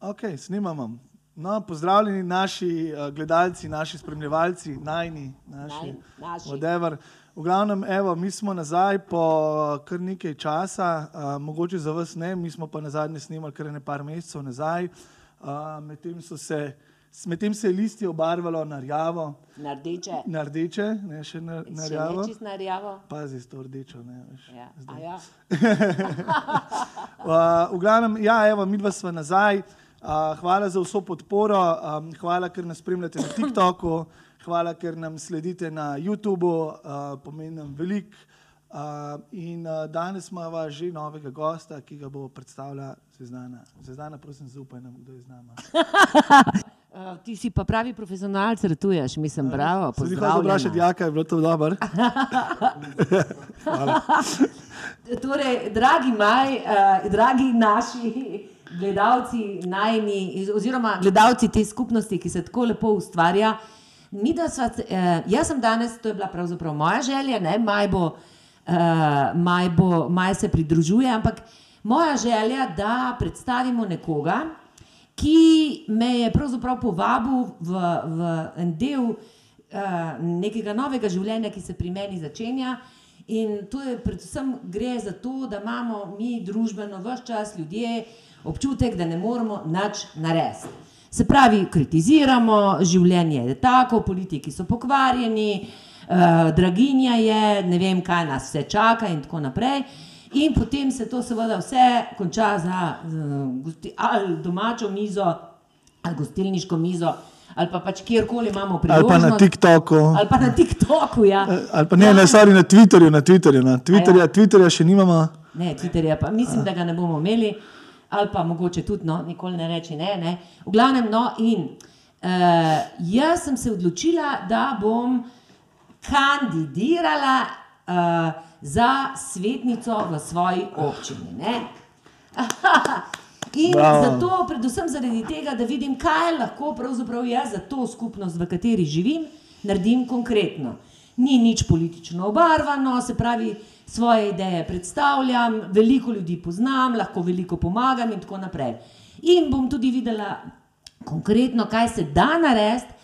Ok, snimamo. No, pozdravljeni naši uh, gledalci, naši spremljevalci, najni, naši. Naj- naši. Whatever. V glavnem, evo, mi smo nazaj po kar nekaj časa, uh, mogoče za vas ne, mi smo pa na zadnje snimali kar nekaj mesecev nazaj. Uh, Medtem se, medtem se je listi obarvalo na rjavo, Na rdeče. na rdeče, ne še na, na Še rjavo. čist na rjavo. Pazi, to rdečo. Ne, veš, Ja. zdaj. A ja. Uh, v glavnem, ja, evo, mi dva smo nazaj. Uh, hvala za vso podporo, um, hvala, ker nas spremljate na TikToku, hvala, ker nam sledite na YouTubu, uh, pomeni nam veliko. Uh, in uh, danes imamo že novega gosta, ki ga bo predstavila Zvezdana. Zvezdana, prosim, zaupaj nam, kdo je z nama. Uh, ti si pa pravi profesionalc, ratuješ, mislim, bravo, Se ti hvala vprašati, jaka je bilo to dobro? Torej, dragi maj, uh, dragi naši gledalci, najni, oziroma gledalci te skupnosti, ki se tako lepo ustvarja. Mi, da sva, uh, jaz sem danes, to je bila pravzaprav moja želja, ne, maj, bo, uh, maj, bo, maj se pridružuje, ampak moja želja, da predstavimo nekoga, ki me je pravzaprav povabil v, v en del uh, nekega novega življenja, ki se pri meni začenja. In to je predvsem gre za to, da imamo mi družbeno vse čas ljudje občutek, da ne moremo nič narediti. Se pravi, kritiziramo, življenje je tako, politiki so pokvarjeni, uh, draginja je, ne vem, kaj nas vse čaka in tako naprej. In potem se to seveda vse konča za uh, gosti, ali domačo mizo, ali gostilniško mizo, ali pa pač kjerkoli imamo Ali pa na priložnost. TikToku. Ali pa na TikToku, ja. Ali pa ne, ne, sorry, na Twitterju, na Twitterju. Na Twitterja, ja. Twitterja še nimamo. Ne, Twitterja pa mislim, da ga ne bomo imeli, ali pa mogoče tudi, no, nikoli ne reči ne. ne. V glavnem, no, in uh, jaz sem se odločila, da bom kandidirala uh, za svetnico v svoji občini. Ne? In Bravo. zato, predvsem zaradi tega, da vidim, kaj lahko pravzaprav jaz za to skupnost, v kateri živim, naredim konkretno. Ni nič politično obarvano, se pravi, svoje ideje predstavljam, veliko ljudi poznam, lahko veliko pomagam in tako naprej. In bom tudi videla konkretno, kaj se da narediti,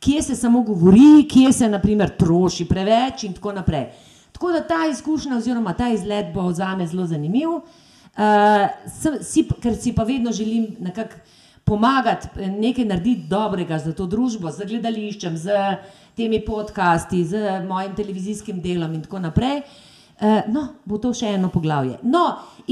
kje se samo govori, kje se naprimer troši preveč in tako naprej. Tako da ta izkušnja oziroma ta izlet bo za me zelo zanimiv. Uh, si, ker si pa vedno želim nekako pomagati, eh, nekaj narediti dobrega za to družbo, z gledališčem, z temi podcasti, z mojim televizijskim delom in tako naprej. Uh, no, bo to še eno poglavje. No,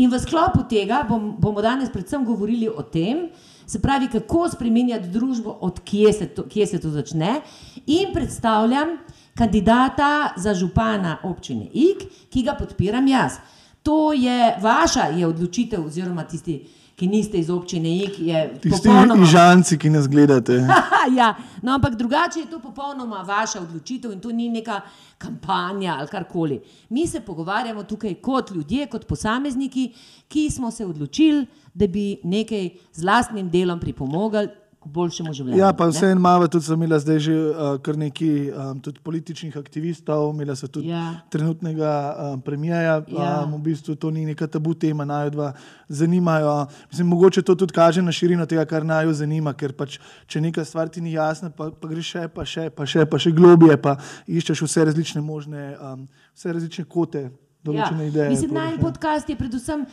in v sklopu tega bom, bomo danes predvsem govorili o tem, se pravi, kako spremenjati družbo, od kje se to, kje se to začne. In predstavljam kandidata za župana občine Ig, ki ga podpiram jaz. To je vaša je odločitev, oziroma tisti, ki niste iz občine je Tisti popolnoma ižanci, ki nas gledate. ja, no, ampak drugače je to popolnoma vaša odločitev in to ni neka kampanja ali karkoli. Mi se pogovarjamo tukaj kot ljudje, kot posamezniki, ki smo se odločili, da bi nekaj z lastnim delom pripomogli k boljšemu življenju. Ja, pa ne? vse en malo, tudi imela zdaj že uh, kar nekaj um, političnih aktivistov, imela so tudi Ja. trenutnega um, premijeja. Ja. Um, v bistvu to ni neka tabu tema, naj dva zanimajo. Mislim, mogoče to tudi kaže na širino tega, kar naj jo zanima, ker pač, če neka stvar ti ni jasna, pa, pa greš še, pa še, pa še, pa še globije, pa iščeš vse različne možne, um, vse različne kote. Določene ideje. Ja. Mislim, poleg naj tega. podcast je predvsem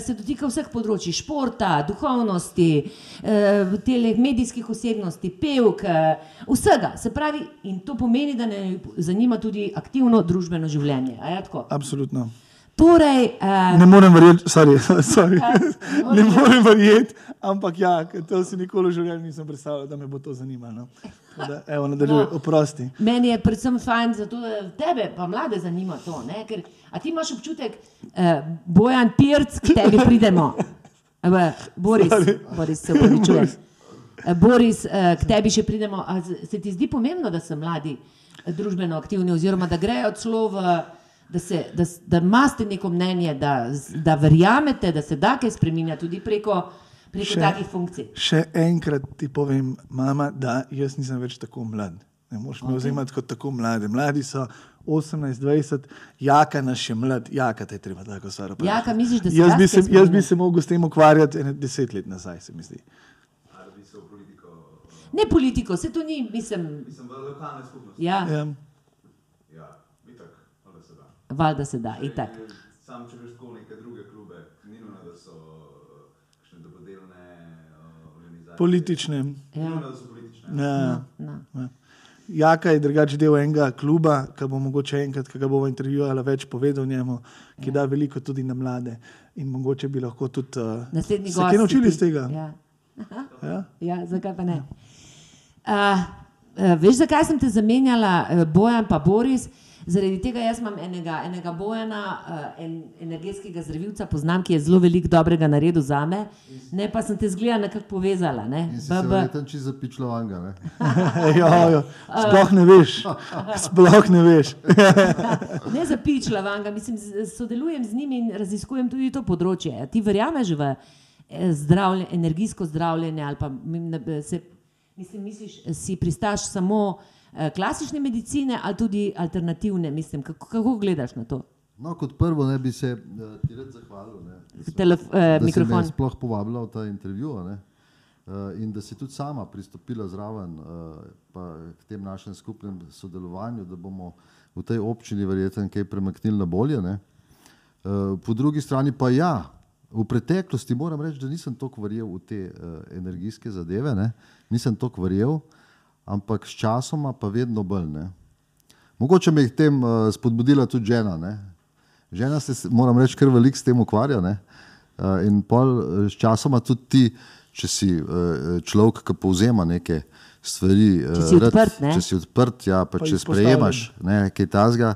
se dotika vseh področji, športa, duhovnosti, eh, teleh medijskih osebnosti, pevk, eh, vsega. Se pravi, in to pomeni, da ne zanima tudi aktivno družbeno življenje. a je tako? Absolutno. Torej, eh, Ne morem verjeti, sorry, sorry. ne ne morem verjeti, ampak ja, to si nikoli v življenju nisem predstavljal, da me bo to zanimalo. No. Da, evo, nadaljuj, No. oprosti. Meni je predvsem fajn, zato, da tebe, pa mlade, zanima to. Ne? Ker, a ti imaš občutek, eh, Bojan Pirc, k tebi pridemo. Eh, Boris, Sorry. Boris se upravičuje. Eh, Boris, eh, k tebi še pridemo. A se ti zdi pomembno, da so mladi eh, družbeno aktivni, oziroma da grejo celo v. Da, se, da, da imate neko mnenje, da, da verjamete, da se da kaj spremenja tudi preko, preko Še- takih funkcij. Še enkrat ti povem, mama, da jaz nisem več tako mlad. Ne moreš me vzemati kot tako mlade. Mladi so 18-20, jaka naš je mlad, jaka te je treba tako stvar. vprašati. Jaka, misliš, da se jaz jaz bi se, jaz bi se mogel s tem ukvarjati ene deset let nazaj, se mi zdi. Ne politiko, se to ni, mislim, Mislim, v lokalne skupnosti. ja, Ja. Ja, itak, ali se da. valjda se da, itak. Sam, če veš tako neke druge klube, ni nujno, da so uh, kakšne dobrodelne uh, organizacije. Politične. Ni Ja. Ja. Jaka je drugače del enega kluba, ki bo mogoče enkrat, ki ga bomo intervjuvali, več povedal njemu, ki da veliko tudi na mlade. In mogoče bi lahko tudi uh, Naslednji se gost. kaj si naučili iz tega. Ja. Ja? Ja, zakaj pa ne? Uh, uh, veš, zakaj sem te zamenjala, uh, Bojan pa Boris? Zaradi tega jaz imam enega, enega Bojana, uh, en, energetskega zdravilca, poznam, ki je zelo veliko dobrega naredil za me, ne pa sem te zgleda nekako povezala. Ne? In si BB. verjetno čisto zapičlovanga. ne? jo, jo. Sploh ne veš. Sploh ne veš. Ne zapičla vanga, mislim, sodelujem z njimi in raziskujem tudi to področje. A Ti verjameš v eh, zdravlje, energijsko zdravljenje ali pa se, mislim, misliš, si pristaš samo eh, klasične medicine ali tudi alternativne, mislim, kako, kako gledaš na to? No, kot prvo ne bi se uh, ti rad zahvalil, ne, da si- Telef, eh, da si mikrofon. sploh povabila v ta intervju ne, uh, in da si tudi sama pristopila zraven uh, k tem našem skupnem sodelovanju, da bomo v tej občini verjetno kaj premaknili na bolje. Ne. Uh, po drugi strani pa ja, v preteklosti moram reči, da nisem toliko verjel v te uh, energijske zadeve, ne. nisem toliko verjel, ampak s časoma pa vedno bolj. Ne. Mogoče me je k tem uh, spodbudila tudi žena. Ne. Žena se, moram reči, kar veliko s tem ukvarja. Ne. Uh, in pol uh, s časoma tudi ti, če si uh, človek, ki povzema neke stvari, Če si uh, odprt, ne. če si odprt, ja, pa, Pa če sprejemaš ne, kaj tasga.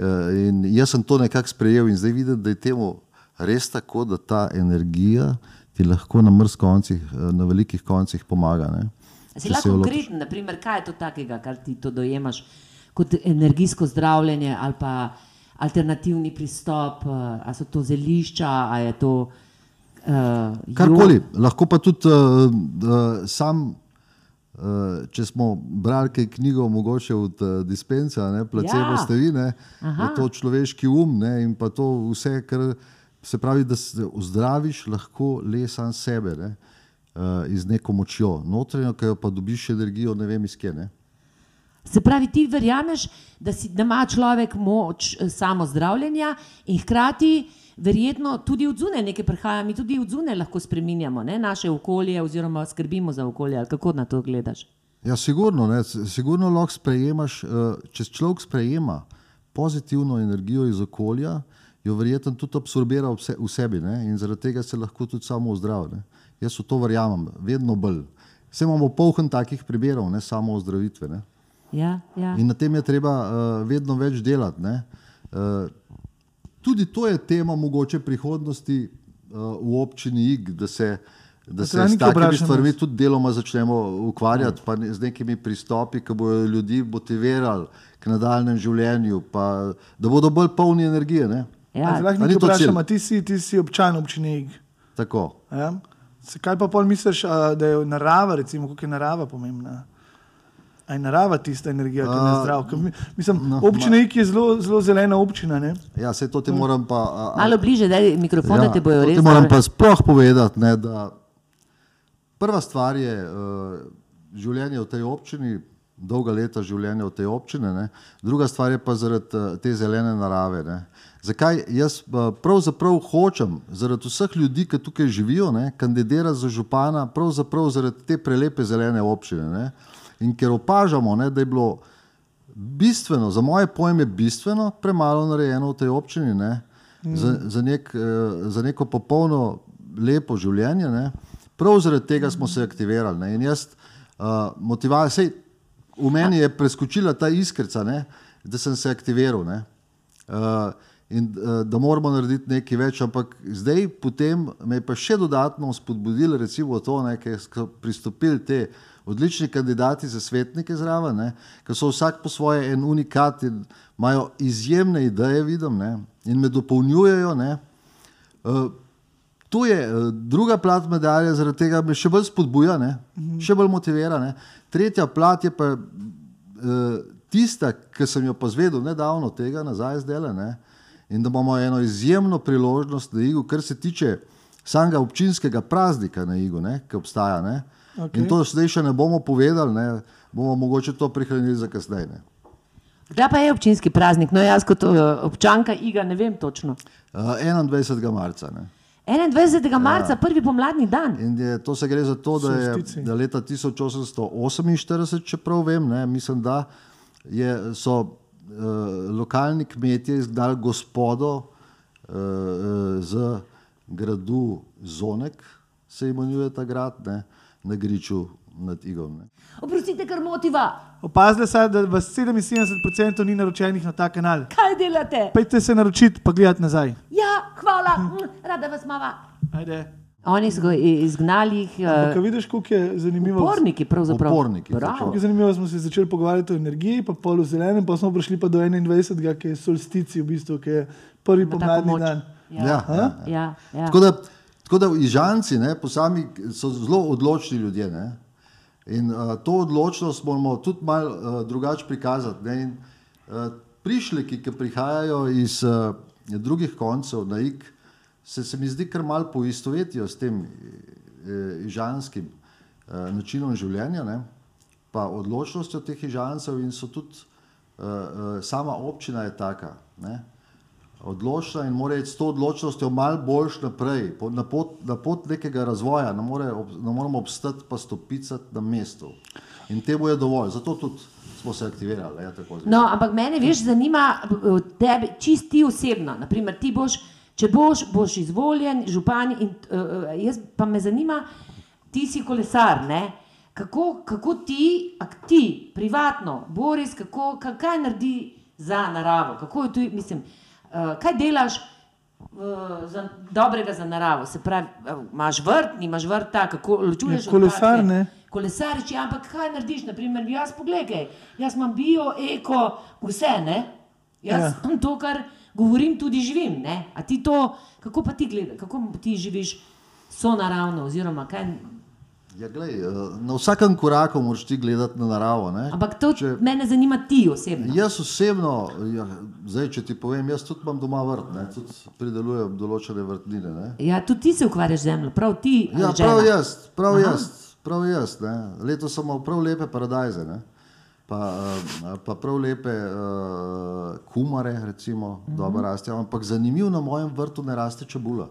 Uh, in jaz sem to nekako sprejel in zdaj vidim, da je temu res tako, da ta energija ti lahko na mrzkih koncih, eh, na velikih koncih pomaga. Ne. Si lahko konkreten, naprimer, kaj je to takega, kar ti to dojemaš kot energijsko zdravljenje ali pa alternativni pristop, eh, ali so to zelišča, ali je to uh, Karkoli, lahko pa tudi uh, uh, sam, uh, če smo brali knjigo, mogoče od uh, dispensa, ne, placebo ja. ste vi, ne, Aha. je to človeški um ne, in pa to vse, kar se pravi, da se ozdraviš lahko le sam sebe, ne, uh, iz neko močjo, notranjo, ki jo pa dobiš energijo, ne vem iz kje. Ne. Se pravi, ti verjameš, da, si, da ima človek moč eh, samozdravljenja in hkrati verjetno tudi od zunaj nekaj prihaja, mi tudi od zunaj lahko spreminjamo ne, naše okolje oziroma skrbimo za okolje. Kako na to gledaš? Ja, sigurno, ne, sigurno lahko sprejemaš, uh, če človek sprejema pozitivno energijo iz okolja, jo verjetno tudi absorbira v se- v sebi ne, in zaradi tega se lahko tudi samo ozdravi. Jaz v to verjamem, vedno bolj. Vse imamo polhen takih primerov, ne samo ozdravitve. Ne. Ja, ja. In na tem je treba uh, vedno več delati. ne. Uh, tudi to je tema mogoče prihodnosti uh, v občini IG, da se, da se s takimi stvarmi tudi deloma začnemo ukvarjati, pa ne- z nekimi pristopi, ki bodo ljudi motivirali k nadaljnem življenju, pa da bodo bolj polni energije. Ne? ja. Ja, lahko A ni nekaj to cilj? vprašam, a ti si, ti si občan občine Ig. Tako. Ja? Kaj pa pol misliš, a, da je narava, recimo, kako je narava pomembna? A je narava tista energija, ki nas A, zdrav? Ker mi- Mislim, no, občina Ig je zelo, zelo zelena občina. Ne? Ja, se to ti moram pa. A, a, Malo bliže, da je mikrofon, ja, da te bojo res. Ti moram pa sploh povedati, ne, da prva stvar je uh, življenje v tej občini, dolga leta življenja v tej občini, ne. druga stvar je pa zaradi uh, te zelene narave. Ne. Zakaj jaz uh, pravzaprav hočem, zaradi vseh ljudi, ki tukaj živijo, ne, kandidirati za župana, pravzaprav zaradi te prelepe zelene občine. Ne. In ker opažamo, ne, da je bilo bistveno, za moje pojme, bistveno premalo narejeno v tej občini, ne, mm. za, za, nek, eh, za neko popolno lepo življenje. Ne. Prav zaradi tega smo se aktivirali. Ne. In jaz, uh, motivacija, v meni je preskočila ta iskrica, ne, da sem se aktiviral. Ne. Uh, in uh, da moramo narediti nekaj več, ampak zdaj potem me je pa še dodatno spodbudilo, recimo to, ne, ker so pristopili te odlični kandidati za svetnike zraven, ne, ker so vsak po svoje en unikat in imajo izjemne ideje, vidim, ne, in me dopolnjujejo. Ne. Uh, To je eh, druga plat medalje, zaradi tega me še bolj spodbuja, ne? še bolj motivira. Ne? Tretja plat je pa uh, tista, ki sem jo pa zvedel nedavno tega nazaj zdaj, ne, in da imamo eno izjemno priložnost na Igu, kar se tiče samega občinskega praznika na Igu, ne, ki obstaja. Ne. Okej. In to zdaj še ne bomo povedali, ne, bomo mogoče to prihranili za kasneje. ne. Kdaj pa je občinski praznik? No, jaz kot uh, občanka Iga ne vem točno. Uh, 21. marca. Ne. 21. marca, prvi pomladni dan. In je, to se gre za to, da je da leta 1848, če prav vem, ne, mislim, da je, so lokalni kmetje izgnali gospodo uh, z gradu Zonek, se imenuje ta grad, ne, na Griču nad Igom. Ne. Oprostite, kar motiva. Opazili ste, da v 77% ni naročenih na ta kanal. Kaj delate? Pejte se naročiti, pa gledati nazaj. Ja, hvala, mm, rada vas mava. Ajde. Oni so izgnali, jih, Ampak, a uh, vidiš, kako je zanimivo. uporniki pravzaprav. Uporniki. Kako je zanimivo, smo se začeli pogovarjati o energiji, pa pol o zelenem, pa smo prišli pa do 21. ki je solstici, v bistvu, ki je prvi Ima tako pomladni dan. Ja. Ja, ja. Ja, ja. Tako da, tako da Ižanci ne, po sami so zelo odločni ljudje. Ne. In uh, to odločnost moramo tudi malo uh, drugače prikazati. Ne. In, uh, prišleki, ki prihajajo iz uh, drugih koncev na IK, se, se mi zdi kar malo poistovetijo s tem uh, ižanskim uh, načinom življenja, ne. pa odločnostjo teh ižancev in so tudi uh, uh, sama občina je taka. Ne odločna in mora iti s to odločnostjo malo boljš naprej, na pot, na pot nekega razvoja, ne, more, ne moramo obstati pa stopicati na mestu. In temu je dovolj, zato tudi smo se aktivirali. Ja. No, ampak mene veš, zanima uh, tebe, čist ti osebno. Naprimer, ti boš, če boš, boš izvoljen, župan. In, uh, jaz pa me zanima, ti si kolesar. Ne? Kako, kako ti, ti, privatno, Boris, kako, ka- kaj naredi za naravo? Kako je tu, mislim, uh, kaj delaš uh, za, dobrega za naravo? Se pravi, uh, imaš vrt, nimaš vrta, kako ločuješ? Ja, kolesar, ne. Kolesarič, ja, ampak kaj narediš, naprimer, jaz pogledaj, jaz imam bio, eko, vse, ne? Jaz Ja. ja. to, kar govorim, tudi živim, ne? A ti to, kako pa ti gledaš, kako ti živiš so naravno, oziroma kaj, Ja, glej, eh, na vsakem koraku moraš ti gledati na naravo. Ne? ampak to Če- mene zanima ti osebno. Jaz osebno, ja, zdaj, če ti povem, jaz tudi imam doma vrt, ne? tudi pridelujem določene vrtnine. Ne? Ja, tudi ti se ukvarjaš z zemljo, prav ti. Ja, žena? prav jaz, prav Aha. jaz, prav jaz. Ne. Letos sem imel prav lepe paradajze, ne. Pa, eh, pa prav lepe uh, kumare, recimo, Mhm. dobro rastejo, ampak zanimivo na mojem vrtu ne raste čebula.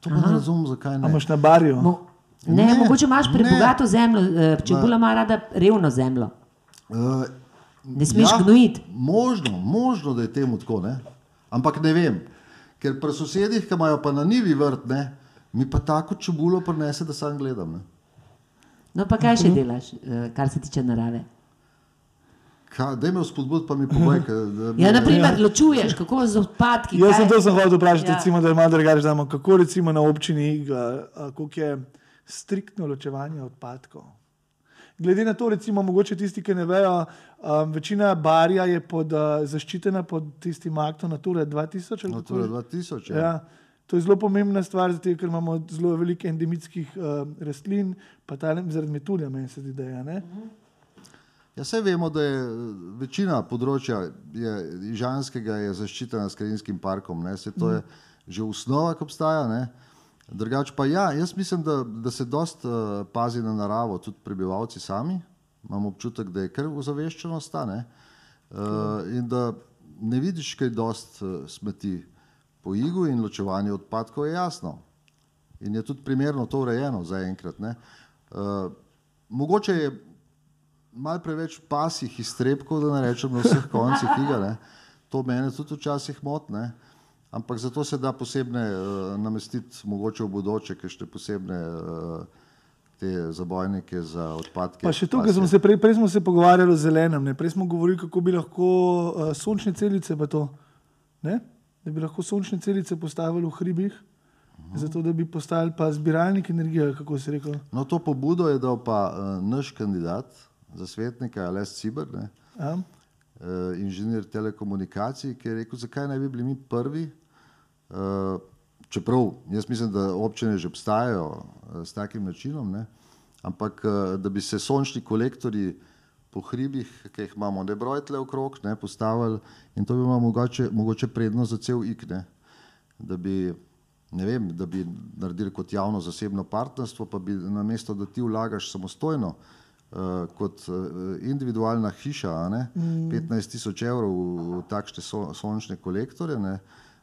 To pa ne razumem, zakaj ne. imaš na barju? Mo ne, Ne, ne, mogoče imaš prebogato zemljo, eh, čebula ima rada revno zemljo. Uh, Ne smeš ja. gnojiti. Možno, možno, da je temu tako, ne? ampak ne vem. Ker pri sosedih, ki imajo pa na nivi vrt, ne, mi pa tako čebulo prinese, da sam gledam. Ne. No, pa kaj še Mhm. delaš, kar se tiče narave? Kaj, daj me vzpodbuditi, pa mi povej. da mi- Ja, naprimer, ločuješ, kako z odpadki. Jaz sem to sem hotel vprašati, Ja. ja. recimo, da malo drugače, znamo, kako recimo na občini Iga, a, koliko je striktno ločevanje odpadkov. Glede na to, recimo, mogoče tisti, ki ne vejo, um, večina barja je pod, uh, zaščitena pod tistim aktom Natura 2000. ali kako Natura že? 2000. Ja. Ja, to je zelo pomembna stvar, zato, ker imamo zelo veliko endemitskih uh, rastlin, pa talem zaradi metulja, meni se zdi, da je. Ne? Ja, vse vemo, da je eh, večina področja je, Ižanskega je zaščitena s Krajinskim parkom. Ne? Se to je že osnova, ki obstaja. Ne? Drugač pa ja, jaz mislim, da, da se dost uh, pazi na naravo, tudi prebivalci sami. Imam občutek, da je kar ozaveščenost ta. ne. Uh, in da ne vidiš kaj dost uh, smeti po igu in ločevanje odpadkov je jasno. In je tudi primerno to urejeno zaenkrat. Uh, mogoče je malo preveč pasih iztrebkov, da ne rečem na vseh koncih iga. Ne. To mene tudi včasih motne. Ampak zato se da posebne uh, namestiti, mogoče v bodoče, kakšne posebne uh, te zabojnike za odpadke. Pa še tukaj pasje. smo se prej, prej smo se pogovarjali o zelenem, ne? prej smo govorili, kako bi lahko uh, sončne celice pa to, ne? da bi lahko sončne celice postavili v hribih, zato da bi postali pa zbiralnik energije, kako se rekel. No, to pobudo je dal pa uh, naš kandidat za svetnika, Ales Ciber, ne, Ja? uh, inženir telekomunikacij, ki je rekel, zakaj ne bi bili mi prvi. Uh, čeprav jaz mislim, da občine že obstajajo uh, s takim načinom, ne, ampak uh, da bi se sončni kolektori po hribih, ki jih imamo, ne brojtle okrog, ne postavili in to bi bilo mogoče, mogoče prednost za cel ik, ne, da bi, ne vem, da bi naredili kot javno-zasebno partnerstvo, pa bi namesto, da ti vlagaš samostojno, Uh, kot uh, individualna hiša, ne, mm. 15 tisoč evrov v, takšne so, sončne kolektore, ne,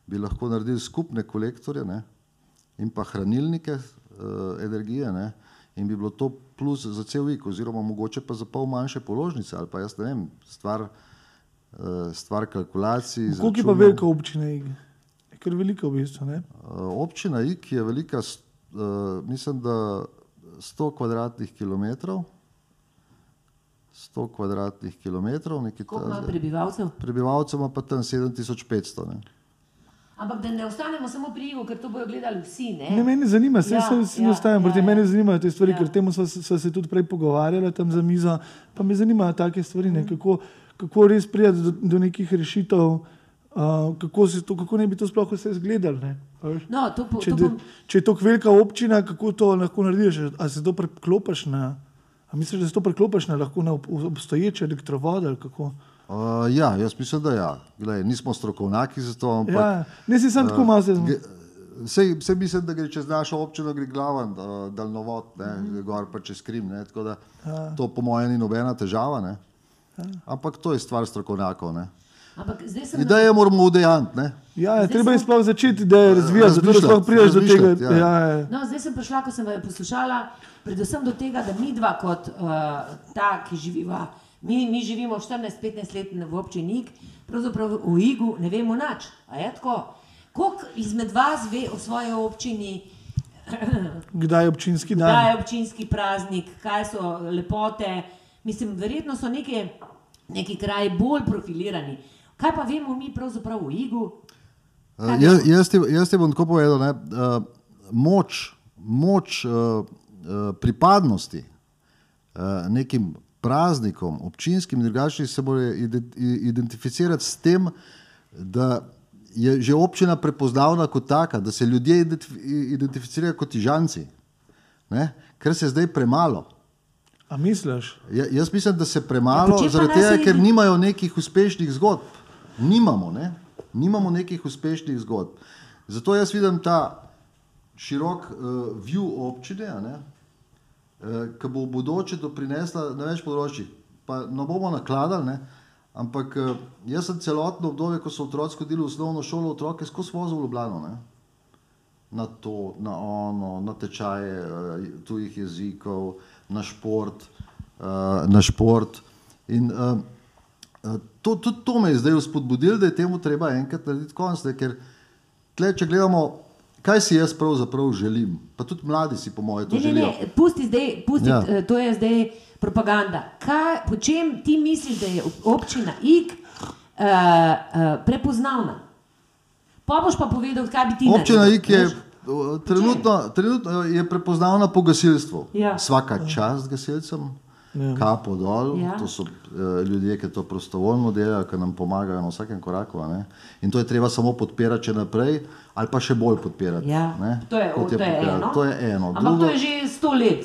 bi lahko naredili skupne kolektore ne, in pa hranilnike uh, energije ne, in bi bilo to plus za cel vik, oziroma mogoče pa za pol manjše položnice ali pa jaz ne vem, stvar, uh, stvar kalkulacij. Koliko je pa velika občina IG? Je kar velika v bistvu, ne? Uh, občina IG je velika, uh, mislim, da 100 kvadratnih kilometrov. 100 kvadratnih kilometrov, nekaj Koliko ima prebivalcev? Prebivalcev ima pa tam 7500. Ne. Ampak da ne ostanemo samo pri Igu, ker to bojo gledali vsi. Ne? Ne, meni zanima, se Ja, ja, se ne ja, ostajam, ja, ja. meni zanimajo te stvari, Ja. ja. ker temu se- sva se tudi prej pogovarjala tam za mizo, pa me zanimajo take stvari, Mhm. ne, kako, kako res prijeti do, do nekih rešitev, uh, kako, se to, kako ne bi to sploh vse izgledalo. ne, a veš. No, to, po, Če, to bom, če je to velika občina, kako to lahko narediš? A se to preklopiš na, a misliš, da se to preklopiš na, lahko na ob- obstoječe elektrovode? Uh, ja, jaz mislim, da ja. Glej, nismo strokovnjaki za to, ampak Ja, ne si sam tako malo se ge- sej, sej mislim, da gre čez našo občino, gre glaven uh, daljnovod, ne, Mhm. gor pa čez Krim. Ne, tako da Ja. to po mojem ni nobena težava. Ne. Ampak to je stvar strokovnjakov. Ne. Ampak zdaj sem. Ideje moramo udejanti. ne. Ja, Zdaj treba je sem- sploh začeti, da je razvijati, zato da sploh prideš do tega. ja. Ja, ja. No, zdaj sem prišla, ko sem vas poslušala, predvsem do tega, da mi dva, kot uh, ta, ki živiva, mi, mi živimo 14-15 let v občini Ig, pravzaprav v Igu ne vemo nič. Je? Koliko izmed vas ve o svoji občini, Kdaj je občinski dan? kdaj je občinski praznik, kaj so lepote? Mislim, verjetno so neki, neki kraji bolj profilirani. Kaj pa vemo mi pravzaprav v Igu? Uh, jaz, jaz, ti, jaz ti bom tako povedal, ne, uh, moč, moč uh, uh, pripadnosti uh, nekim praznikom, občinskim in drugačnim, se mora identificirati s tem, da je že občina prepoznavna kot taka, da se ljudje identificirajo kot ižanci, ne, kar se zdaj premalo. A misliš? Ja, jaz mislim, da se Ja, premalo, pa zaradi tega, ker nimajo nekih uspešnih zgodb. Nimamo, ne? nimamo nekih uspešnih zgodb. Zato jaz vidim ta širok uh, view občine, uh, ki bo v bodoče doprinesla na več področjih. Pa ne bomo nakladali, ne? ampak uh, jaz sem celotno obdobje, ko so otroci hodili v osnovno šolo, otroke skozi vozil v Ljubljano. Ne? na to, na ono, na tečaje uh, tujih jezikov, na šport. Uh, na šport. In, uh, to, tudi to me je zdaj vzpodbudilo, da je temu treba enkrat narediti konec. ne, Ker tle, če gledamo, kaj si jaz pravzaprav želim, pa tudi mladi si po mojem to Ne, ne, želijo. ne, pusti zdaj, pusti, Ja. ja. to je zdaj propaganda. Kaj, po čem ti misliš, da je občina Ig uh, uh, prepoznavna? Pa boš pa povedal, kaj bi ti Občina naredil, Ik je trenutno, trenutno je prepoznavna po gasilstvu. Ja. Svaka čast gasilcem, Ja. kapo dol, Ja. to so uh, ljudje, ki to prostovoljno delajo, ki nam pomagajo na vsakem koraku. a ne. In to je treba samo podpirati še naprej, ali pa še bolj podpirati. Ja. ne, To je, kot to je podpirati. eno. To je eno. Ampak Drugo, to je že sto let.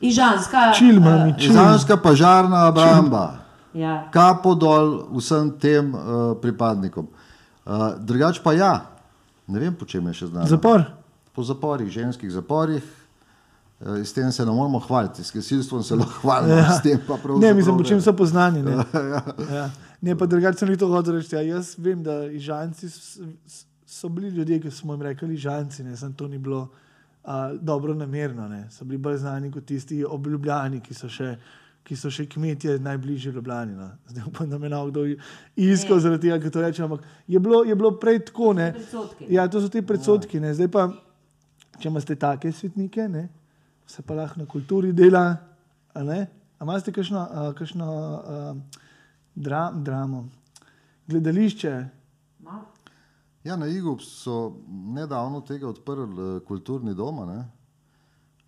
Ižanska. Čil, mami, čil. Izraelska pažarna obramba. Ja. kapo dol vsem tem uh, pripadnikom. Uh, drugač pa ja, ne vem, po čem je še znano. Zapor. Po zaporih, ženskih zaporih. Uh, s tem se ne moramo hvaliti, s gasilstvom se lahko hvalimo, ja. s tem pa pravzaprav. Ne, mislim, po čem ne. so poznani. Ne, ja. ne pa drugače ni to hotel reči. Ja, jaz vem, da s- so bili ljudje, ki smo jim rekli ižanci, ne, sem to ni bilo uh, dobro namerno. Ne. So bili bolj znani kot tisti obljubljani, ki so še. Ki so še kmetje najbližje Ljubljani. No. Zdaj upam, da me na kdo iskal Ne. zaradi tega, ker to rečem. Ampak je bilo, je bilo prej tako. Ne. Ja, to so ti predsodki. Ne. Zdaj pa, če imate take svetnike, ne, se pa lahko na kulturi dela. A ne? A imate kakšno, a, kakšno a, dra, dramo, gledališče? No. Ja, na Igu so nedavno tega odprli eh, kulturni dom. a ne.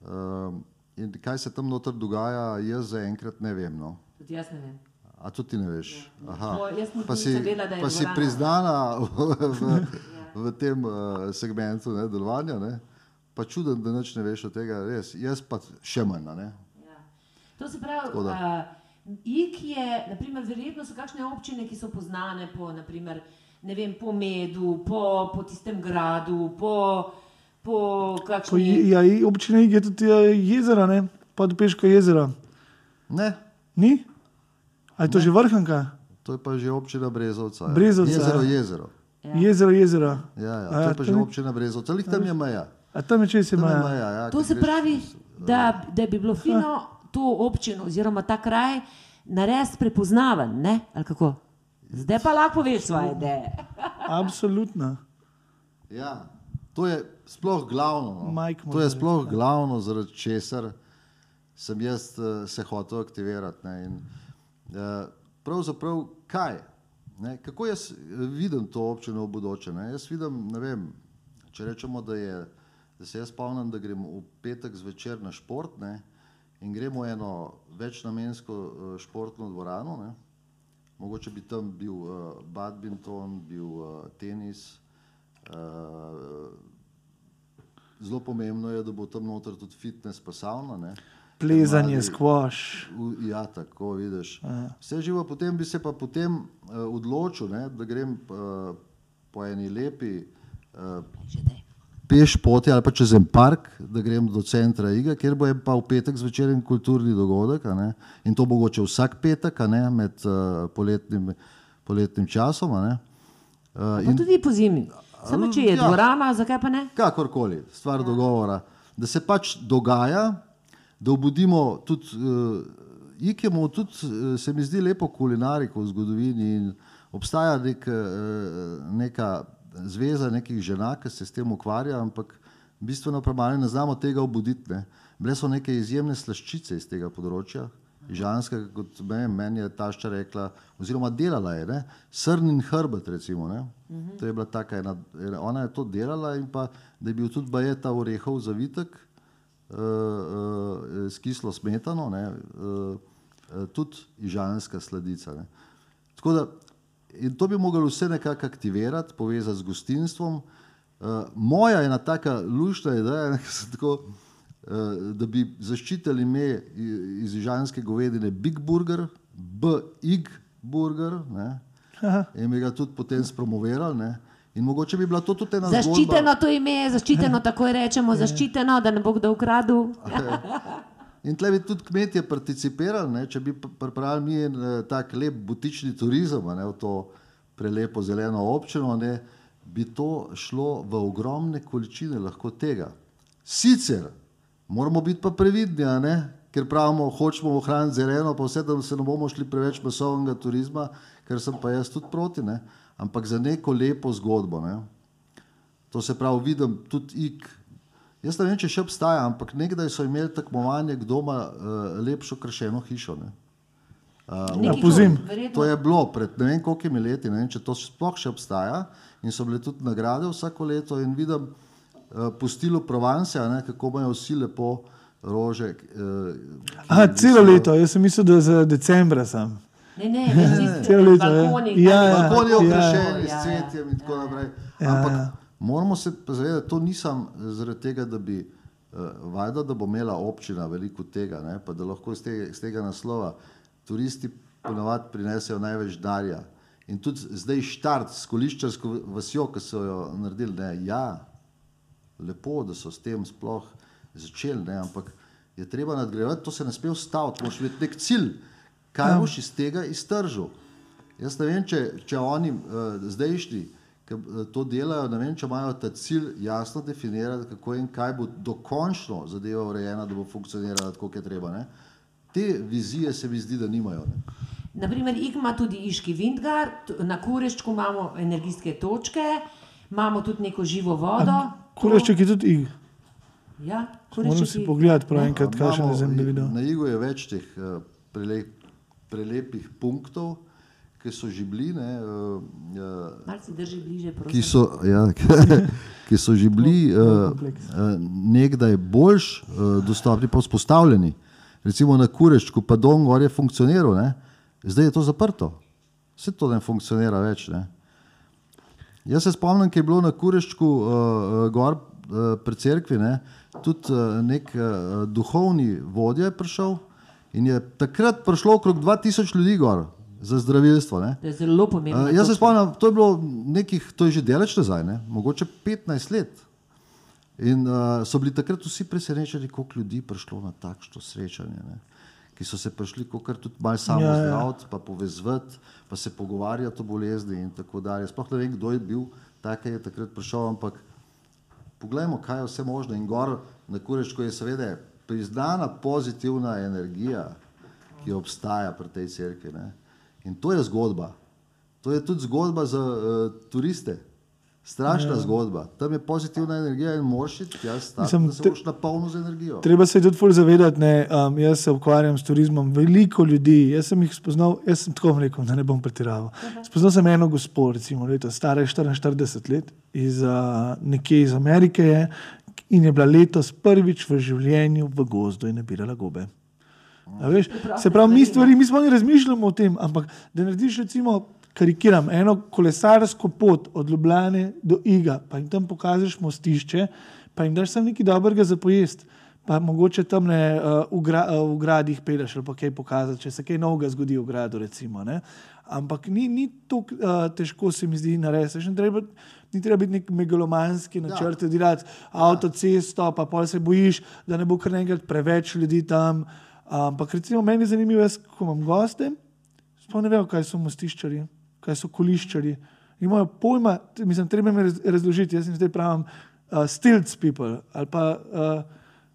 Uh, in kaj se tam noter dogaja, jaz zaenkrat ne vem. No. Tudi jaz ne vem. A tudi ti ne veš. Aha. To jaz nisem Pa si, vedela, pa si priznana v, v, v tem uh, segmentu ne, delovanja. Ne. Pa čuden, da nič ne veš od tega, res. Jaz pa še manj. Ne. Ja. To se pravi, da. uh, Ik je, naprimer, verjetno so kakšne občine, ki so poznane po, naprimer, ne vem, po medu, po, po tistem gradu, po, po kakšni. je- ja, Ig je tudi eh, jezero, ne? Podpeško jezero. Ne, Ni? A je to že vrhanka? to je pa že občina Brezovca. ja. Brezovca, Jezero, ja. jezero. Ja. Jezero, jezero. Ja, ja, A to je ja, pa to že ni- občina Brezovca, ali tam je meja. A tam je če se Tam je ima. meja ja, To se greš pravi, čez, da, da bi bilo fino to občino oziroma ta kraj narediti prepoznaven, ne? ali kako? Zdaj pa lahko poveš svoje ideje. Absolutno. Ja, to je sploh glavno. No. To je sploh glavno, zaradi česar sem jaz uh, se hotel aktivirati. Ne. In, uh, pravzaprav kaj? Ne? Kako jaz eh, vidim to občino v bodoče? Ne? Jaz vidim, ne vem, če rečemo, da, je, da se jaz spomnim, da gremo v petek zvečer na šport ne? in gremo v eno večnamensko uh, športno dvorano. Ne? Mogoče bi tam bil uh, badminton, bil uh, tenis. Uh, zelo pomembno je, da bo tam noter tudi fitness, pa savna. Ne? Plezanje, skvoš. Ja, tako vidiš. Vse živo, potem bi se pa potem uh, odločil, ne, da grem uh, po eni lepi uh, peš poti ali pa čez en park, da grem do centra Iga, kjer bo pa v petek zvečer en kulturni dogodek. in to mogoče vsak petek, ne, med uh, poletnim, poletnim časom. uh, Pa tudi po zimi. Samo če je Ja. dvorana, zakaj pa ne? kakorkoli, stvar dogovora, da se pač dogaja, da obudimo tudi, uh, ikemo tudi, se mi zdi lepo kulinariko v zgodovini in obstaja nek, uh, neka zveza nekih žena, ki se s tem ukvarja, ampak bistveno premalo ne znamo tega obuditi. Ne. Bile so neke izjemne slaščice iz tega področja, žanskega, kot me, meni je tašča rekla, oziroma delala je, ne, srn in hrbet recimo. Ne. To je bila taka ena, ona je to delala in pa, da je bil tudi baje ta orehov zavitek uh, uh, s kislo smetano, ne, uh, uh, tudi ižanska sladica. Ne. Tako da, in to bi mogli vse nekako aktivirati, povezati z gostinstvom. Uh, moja ena taka lušna ideja, tako, uh, da bi zaščitili ime iz ižanske govedine Big Burger, B-Ig Burger, ne, in bi ga tudi potem spromovirali. Ne, in mogoče bi bila to tudi ena zgodba. Zaščiteno to ime je, zaščiteno takoj rečemo, zaščiteno, da ne bo kdo ukradel. In tle bi tudi kmetje participirali, ne, če bi pripravili mi en eh, tak lep butični turizem ne, v to prelepo zeleno občino, ne, bi to šlo v ogromne količine lahko tega. Sicer moramo biti pa previdni, ne, ker pravimo, hočemo ohraniti zeleno, pa vse, da se ne bomo šli preveč masovnega turizma, ker sem pa jaz tudi proti, ne, ampak za neko lepo zgodbo. Ne. To se pravi, vidim tudi ik. Jaz ne vem, če še obstaja, ampak nekdaj so imeli tekmovanje, kdo ima uh, lepšo kršeno hišo. Ne? Nekaj pozim. to, je bilo pred ne vem koliko leti, ne vem, če to sploh še obstaja. In so bile tudi nagrade vsako leto. In vidim uh, po stilu Provence, a ne, kako imajo vsi lepo rože. Uh, Aha, celo leto, jaz sem mislil, da za decembra sem. Ne, ne, več tiste Celo leto, ja. balkoni, Ja, tam- ja. Balkoni Ja, okrašeni ja, s ja. cvetjem in tako naprej. Ja, Ampak ja. Moramo se pa zavedati, to nisem zaradi tega, da bi uh, valjda, da bo imela občina veliko tega, ne, pa da lahko iz tega, iz tega naslova turisti ponavadi prinesejo največ darja. In tudi zdaj štart s koliščarsko vasjo, ki so jo naredili, ne, ja, lepo, da so s tem sploh začeli, ne, ampak je treba nadgrajevati, to se ne sme ustaviti, moraš imeti nek cilj, kaj boš iz tega iztržil. Jaz ne vem, če, če oni uh, zdajšnji, ki uh, to delajo, ne vem, če imajo ta cilj jasno definirati, kako in kaj bo dokončno zadeva urejena, da bo funkcionirala tako, kot je treba. Ne. Te vizije se mi zdi, da nimajo. Ne. Naprimer, ima tudi Iški Vindgar, na Kureščku imamo energijske točke, imamo tudi neko živo vodo. Kurešček je tudi ig. Ja, Moram si Kurešček. pogledati prav enkrat, kaj še ne da vidim. Na Igu je več teh uh, prelep, prelepih punktov, ki so že bili. Ne, uh, uh, bliže, prosim. ki so, ja, ki so že bili uh, uh, nekdaj boljš uh, dostopni, pa vzpostavljeni. Recimo na Kureščku, pa Don Gor je funkcioniral, ne? zdaj je to zaprto. Vse to ne funkcionira več. Ne? Jaz se spomnim, ki je bilo na Kureščku uh, uh, gor uh, pri cerkvi, ne? tudi uh, nek uh, duhovni vodja je prišel In je takrat prišlo okrog 2000 ljudi gor za zdravilstvo. Ne. To je zelo pomembno. Uh, jaz se spomnim, to je bilo nekih, to je že daleč nazaj, ne? mogoče 15 let. In uh, so bili takrat vsi presenečeni, koliko ljudi je prišlo na takšno srečanje. Ne? Ki so se prišli, kot tudi malo samo Ja, ja, ja. zdraviti, pa povezati, pa se pogovarjati o bolezni in tako dalje. Sploh ne vem, kdo je bil, tak je takrat prišel, ampak poglejmo, kaj je vse možno. In gor na Kurečku je seveda priznana pozitivna energija, ki obstaja pri tej cerkvi. Ne? In to je zgodba. To je tudi zgodba za uh, turiste. Strašna ja. zgodba. Tam je pozitivna energija in tja, stati, Mislim, da se boš napolnil z energijo. Treba se tudi ful zavedati, ne, um, jaz se ukvarjam s turizmom, veliko ljudi, jaz sem jih spoznal, jaz sem tako rekel, da ne bom pretiraval. Spoznal sem eno gospod, recimo, leto, stara je 44 let, iz, uh, nekje iz Amerike je in je bila letos prvič v življenju v gozdu in nabirala gobe. Veš, se pravi, mi stvari, mi smo ne razmišljamo o tem, ampak da narediš, recimo, karikiram, eno kolesarsko pot od Ljubljane do Iga, pa jim tam pokažeš mostišče, pa jim daš samo nekaj dobrega za pojest, pa mogoče tam ne uh, v, gra, uh, v gradih peleš ali pa kaj pokazati, če se kaj novega zgodi v gradu. Recimo, ne. Ampak ni, ni tako uh, težko, se mi zdi, narediti. Treba- Ni treba biti nek megalomanski načrt, ja. delati avtocesto, pa pol se bojiš, da ne bo kar naenkrat preveč ljudi tam. Ampak recimo meni je zanimivo, jaz, ko imam goste, sploh ne vejo, kaj so mostiščari, kaj so koliščari. Imajo pojma, mislim, treba raz- razložiti, jaz jim zdaj pravim uh, stilts people ali pa uh,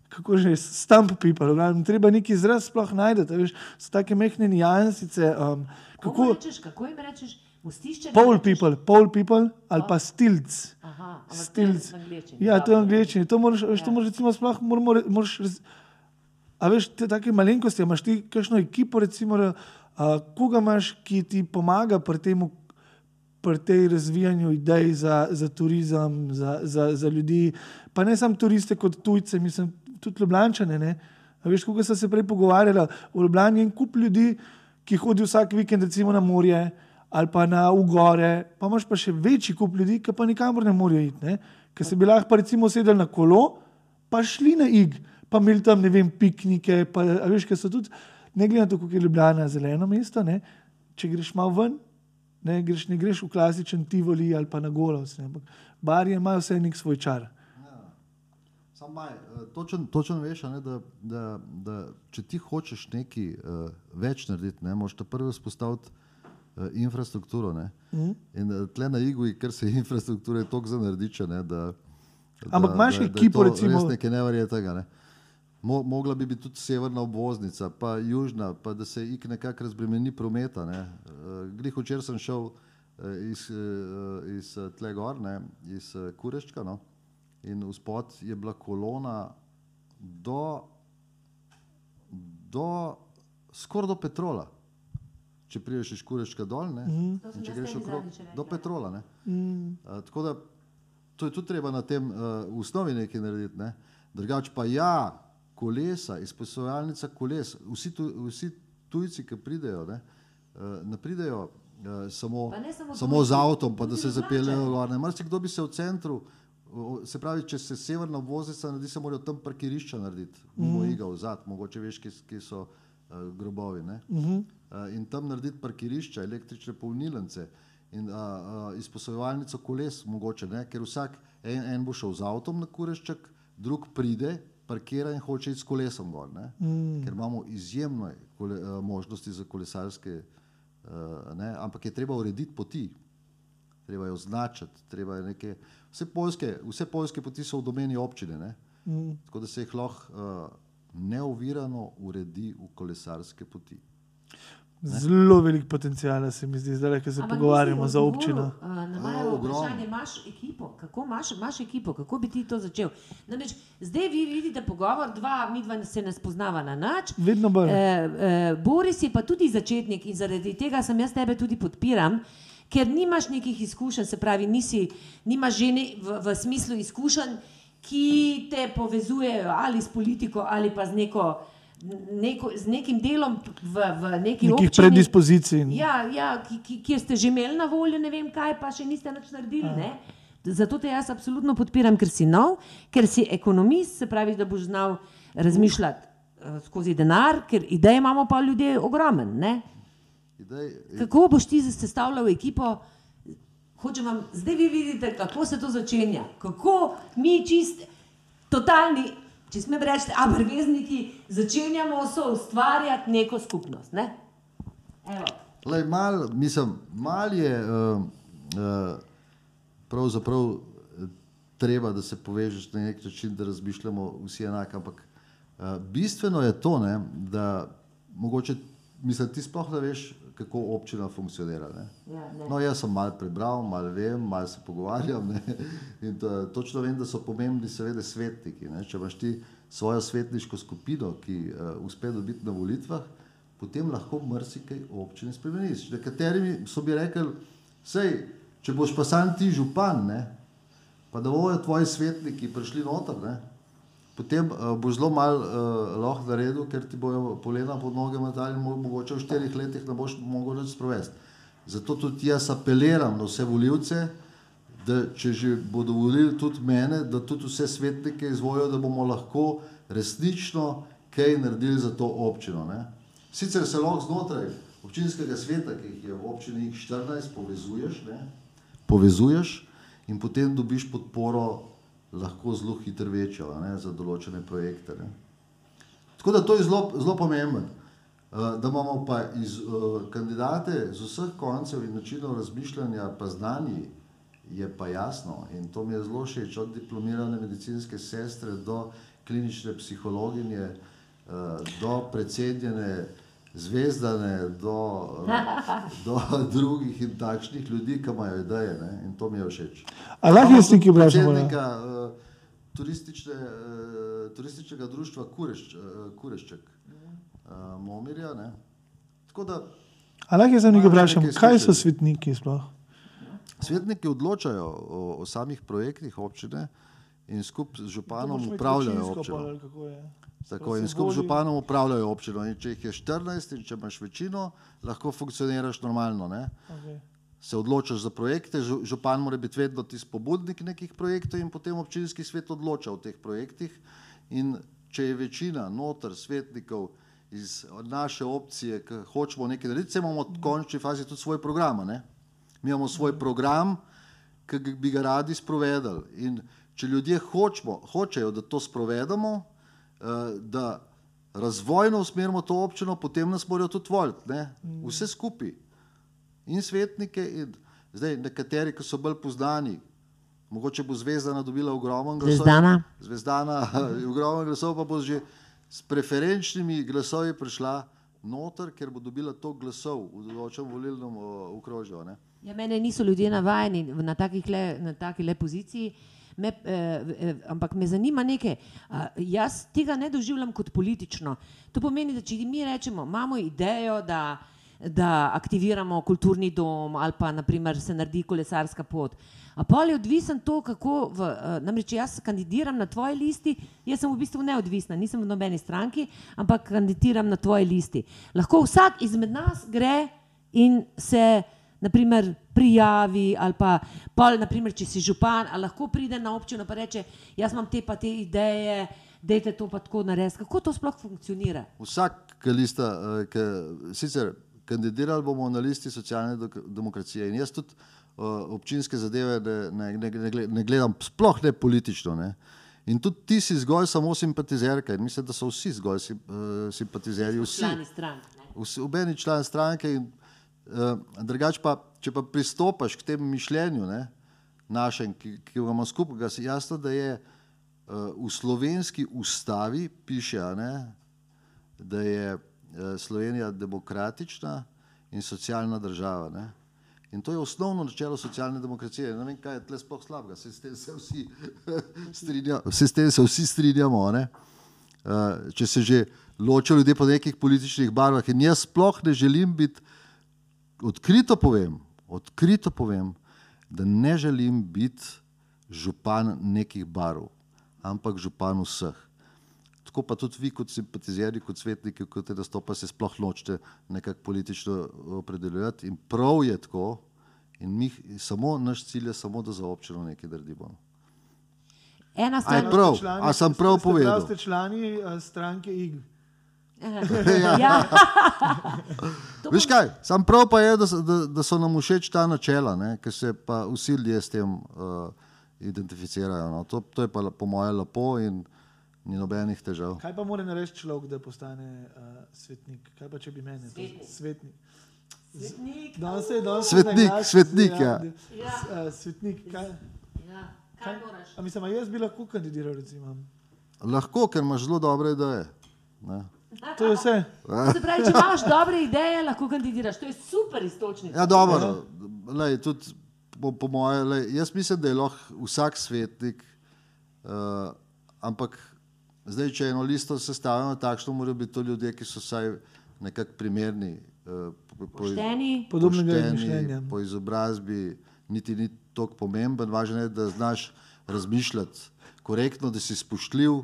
kako že stump people. v glavnem, Treba neki izraz sploh najti, veš, so take mehne nijansice. Um, Kako kako rečeš, kako jim rečeš? Mostišče? pol people, pol people ali pa stilts. Aha, to Stilts. angleščini. Ja, to je angleščini. To moraš, veš, to moraš recimo sploh, moraš, raz- a veš, te take malenkosti, imaš ti kakšno ekipo, recimo, a, koga imaš, ki ti pomaga pri tem, pri tej razvijanju idej za, za turizem, za, za, za ljudi, pa ne samo turiste kot tujce, mislim, tudi ljubljančane, ne. A veš, kako sem se prej pogovarjala, v Ljubljani je en kup ljudi, ki hodijo vsak vikend recimo na morje ali pa na ugore, pa imaš pa še večji kup ljudi, ki pa nikamor ne morejo iti, ker se bi lahko recimo sedeli na kolo, pa šli na ig, pa imeli tam ne vem piknike, pa a veš, ker so tudi, ne glede na to, kako je Ljubljana zeleno mesto, ne? če greš malo ven, ne greš, ne greš v klasičen Tivoli ali pa na Golovc, ne? ampak barje imajo vse nek svoj čar. Sam maj, eh, točen, točen veš, ne, da, da, da če ti hočeš nekaj uh, več narediti, ne, moraš prvo spostaviti uh, infrastrukturo. Ne. Mhm. In uh, tle na Igu, ker se infrastruktura je toliko zanardiča, ne, da, Ampak imaš da, je ekipo, recimo- Res nekaj neverjetnega. Ne. Mo, mogla bi biti tudi severna obvoznica, pa južna, pa da se ik nekako razbremeni prometa. Ne. Uh, Glih včeraj sem šel uh, iz, uh, iz tle gor, ne, iz uh, Kureščka. No. In vzpod je bila kolona do, do skoraj do Petrola. Če prideš iz Kureščka dol, ne, mm. In če greš okrog do Petrola. Ne. Mm. Uh, tako da to je tudi treba na tem uh, v osnovi nekaj narediti. Ne. Drugače pa ja, kolesa, izposojalnica koles, vsi, tu, vsi tujci, ki pridejo, ne, uh, ne pridejo uh, samo, Pa ne samo samo z avtom, pa da se zapeljejo gor. Marsikdo bi se v centru, se pravi, če se severna obvoznica naredi, se morajo tam parkirišča narediti, mimo mm. iga vzad, mogoče veš, kje, kje so uh, grobovi. Ne? Mm -hmm. Uh, in tam narediti parkirišča, električne polnilnice in uh, uh, izposojevalnico koles, mogoče ne, ker vsak en, en bo šel z avtom na kurešček, drug pride, parkira in hoče iti s kolesom gor. Mm. Ker imamo izjemne kole, uh, možnosti za kolesarske, uh, ne, ampak je treba urediti poti. Treba je označiti, treba je neke. Vse poljske, vse poljske poti so v domeni občine, ne? Mm. tako da se jih lahko uh, neovirano uredi v kolesarske poti. Zelo velik potencijal se mi zdi, zdaj, ko se Ampak pogovarjamo za občino. a, Na A, moje ogromno. vprašanje, imaš ekipo, kako imaš, imaš ekipo, kako bi ti to začel? Namreč, zdaj vi vidite pogovor, dva, mi dva se ne spoznava na nič. Vedno bolj. E, e, Boris je pa tudi začetnik in zaradi tega sem jaz tebe tudi podpiram, ker nimaš nekih izkušenj, se pravi, nisi, nimaš že ne, v, v smislu izkušenj, ki te povezujejo ali s politiko ali pa z, neko, neko, z nekim delom v, v neki Nekih občini. predispozicij. Ja, ja ki, ki, kjer ste že imeli na voljo, ne vem kaj, pa še niste nič naredili. Ne? Zato te jaz absolutno podpiram, ker si nov, ker si ekonomist, se pravi, da boš znal razmišljati eh, skozi denar, ker ideje imamo pa ljudje ogromen. Ne? Idej, Kako boš ti sestavljal ekipo? Hočem vam, zdaj vi vidite, kako se to začenja. Kako mi čist, totalni, če smem reči, abrvezniki, začenjamo so ustvarjati neko skupnost. Ne? Lej, mal, mislim, mal je uh, uh, pravzaprav eh, treba, da se povežeš na nek način, da razmišljamo vsi enako. Ampak uh, bistveno je to, ne, da mogoče, mislim, ti sploh ne veš, kako občina funkcionira. Ne. Ja, ne. No, jaz sem malo prebral, malo vem, malo se pogovarjam. Ne? In to, točno vem, da so pomembni, seveda, svetniki. Ne? Če imaš ti svojo svetniško skupino, ki uh, uspe dobiti na volitvah, potem lahko marsikaj v občini spremeniš. Nekateri so bi rekli, sej, če boš pa sam ti župan, ne? pa da bojo tvoji svetniki prišli noter, ne? Potem uh, boš zelo malo uh, lahko naredil, ker ti bojo polena pod noge metali mogoče v štirih letih ne boš mogel nič sprovesti. Zato tudi jaz apeliram na vse voljivce, da če že bodo volili tudi mene, da tudi vse svetnike izvolijo, da bomo lahko resnično kaj naredili za to občino. Ne? Sicer se lahko znotraj občinskega sveta, ki jih je v občini 14, povezuješ, ne? povezuješ in potem dobiš podporo lahko zelo hitro večjo a ne? za določene projekte. Ne? Tako da to je zelo, zelo pomembno. Uh, Da imamo pa iz, uh, kandidate z vseh koncev in načinov razmišljanja, pa znani, je pa jasno. In to mi je zelo všeč, od diplomirane medicinske sestre do klinične psihologinje, uh, do predsednjene zvezdane, do, uh, do drugih in takšnih ljudi, ki imajo ideje. Ne? In to mi je všeč. A lahko Imamo jaz nekaj vprašam? Uh, turistične, uh, turističnega društva Kurešč, uh, Kurešček, uh, Momirja. Ne? Tako da A lahko jaz nekaj vprašam? Kaj so svetniki sploh? svetniki odločajo o, o samih projektih občine in skupaj z županom upravljajo občino. Tako, in skupaj z županom upravljajo občino. In če jih je 14 in če imaš večino, lahko funkcioniraš normalno. Ne? Okay. se odločaš za projekte, žu- župan mora biti vedno tisti pobudnik nekih projektov in potem občinski svet odloča o teh projektih. In če je večina noter svetnikov iz naše opcije, ki hočemo nekaj narediti, se imamo v končni fazi tudi svoj program. Ne? Mi imamo svoj program, ki bi ga radi sprovedali. In če ljudje hočemo, hočejo, da to sprovedemo, eh, da razvojno usmerimo to občino, potem nas morajo tudi voliti. ne. Vse skupaj in svetnike, in zdaj nekateri, ki so bolj poznani. Mogoče bo Zvezdana dobila ogromen glasov. Zvezdana? Zvezdana, ogromen glasov, pa bo že s preferenčnimi glasovi prišla noter, ker bo dobila to glasov v določenem volilnem o, okrožju. ne. Ja, mene niso ljudje navajeni na takih le, na taki le poziciji. Me, eh, eh, ampak me zanima nekaj. A, jaz tega ne doživljam kot politično. To pomeni, da če mi rečemo, imamo idejo, da, da aktiviramo kulturni dom ali pa naprimer, se naredi kolesarska pot. A pa je odvisen to, kako. V, eh, namreč jaz kandidiram na tvoji listi, jaz sem v bistvu neodvisna, nisem v nobeni stranki, ampak kandidiram na tvoji listi. Lahko vsak izmed nas gre in se naprimer, prijavi, ali pa, pol, naprimer, če si župan, ali lahko pride na občino in reče: Jaz imam te pa te ideje, dajte to pa tako narediti. Kako to sploh funkcionira? Vsak, ki lista, eh, ki, sicer kandidirali bomo na listi socialne demokracije in jaz tudi uh, občinske zadeve ne, ne, ne, ne gle- ne gledam, sploh ne politično. Ne. In tudi ti si zgolj samo simpatizerka in mislim, da so vsi zgolj sim, uh, simpatizerji. Vsi, Člani strank. vsi, obeni član stranke. In, drugač pa, če pa pristopaš k temu mišljenju ne, našem, ki, ki ga imamo skupaj, je jasno, da je uh, v slovenski ustavi piše, ne, da je uh, Slovenija demokratična in socialna država. Ne. In to je osnovno načelo socialne demokracije. Ne vem, kaj je tle sploh slabega, se s tem se vsi strinjamo, se s tem se vsi strinjamo. Ne. Če se že ločijo ljudje po nekih političnih barvah. In jaz sploh ne želim biti, odkrito povem, odkrito povem, da ne želim biti župan nekih barv, ampak župan vseh. Tako pa tudi vi, kot simpatizerji, kot svetniki, kot te nastopa, se sploh nočete nekako politično opredeljevati. In prav je tako, in mi, samo naš cilj je samo, da za občino nekaj naredimo. Ena A stvar, je prav? A sem prav povedal? Ste člani uh, stranke IG. Ja. ja. Veš kaj, sam prav pa je, da, da, da so nam všeč ta načela, ne, ki se pa vsi ljudje s tem uh, identificirajo. No. To, to je pa po mojem lepo in ni nobenih težav. Kaj pa mora narediti človek, da postane uh, svetnik? Kaj pa če bi meni to Svetnik. svetnik? Svetnik. Danes je danes Svetnik, svetnik, ja. Ja. Uh, svetnik, kaj? Ja. Kaj moraš? A mislim, a jaz bi lahko kandidiral, recimo. Lahko, ker imaš zelo dobre ideje. Ne. To je vse. Se pravi, če imaš dobre ideje, lahko kandidiraš. To je super istočnica. Ja, dobro, lej, tudi po, po moje, lej, jaz mislim, da je lahko vsak svetnik, uh, ampak zdaj, če eno listo sestavljamo takšno, morajo biti to ljudje, ki so vsaj nekako primerni. Uh, po, po, Pošteni. Podobnega mišljenja. Po izobrazbi niti ni tako pomemben, važno je, da znaš razmišljati korektno, da si spoštljiv,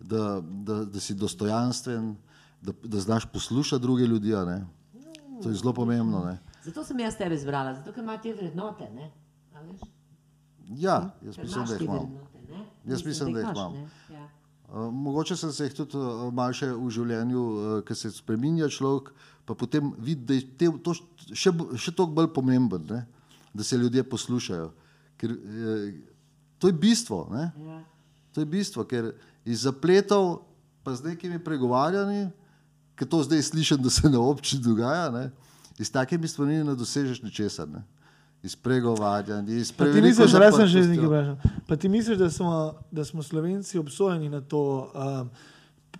da, da, da si dostojanstven, da, da znaš poslušati druge ljudi. ne. To je zelo pomembno. Ne. Zato sem jaz tebe izbrala, zato ker ima te vrednote. Ne? Ja, jaz Ker mislim, imaš da jih imam. Jaz mislim, da jih imaš, imam. Ja. Uh, mogoče sem se jih tudi uh, malo še v življenju, uh, ki se spremenja človek, pa potem vidi, da je te, to še, še toliko bolj pomemben, ne? da se ljudje poslušajo. Ker, uh, to je bistvo. Ne? Ja. To je bistvo, ker iz zapletov, pa z nekimi pregovarjanji, ki to zdaj slišim, da se na občini dogaja, ne? iz takimi stvarmi ne dosežeš ničesar. Ne? Iz pregovarjanj, iz Pa ti misliš, da sem že z nekaj vprašal. Pa ti misliš, da smo, da smo Slovenci obsojeni na to um,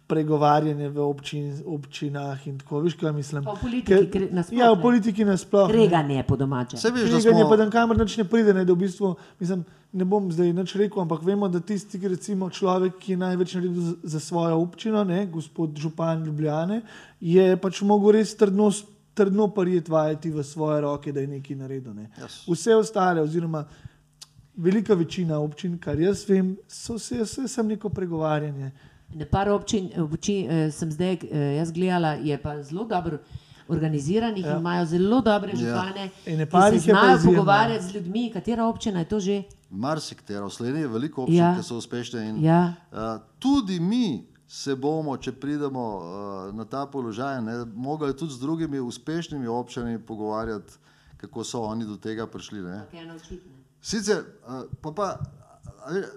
pregovarjanje v občin, občinah in tako, veš, kaj mislim? V politiki kre- nasploh, Ja, v ne. politiki nasploh. ne. Kreganje po domače. Saj veš, da smo, pa dan kamor nič ne pride, ne, da v bistvu, mislim, ne bom zdaj nič rekel, ampak vemo, da tisti, ki recimo človek, ki je največ naredil za, svojo občino, ne, gospod Župan Ljubljane, je pač mogel res trdno, trdno parijet vajeti v svoje roke, da je nekaj naredil. Ne. Yes. Vse ostale, oziroma velika večina občin, kar jaz vem, so vse, vse sem neko pregovarjanje. Na par občin, občin eh, sem zdaj eh, jaz gledala, je pa zelo dobro organiziranih ja. in imajo zelo dobre župane, In ne ki se znajo pogovarjati z ljudmi. Katera občina je to že? Marsikatera, v Sloveniji je veliko občin, Ja. ki so uspešne. In, Ja. uh, tudi mi se bomo, če pridemo uh, na ta položaj, ne, mogli tudi z drugimi uspešnimi občinami pogovarjati, kako so oni do tega prišli. Ne. Sicer, uh, pa, pa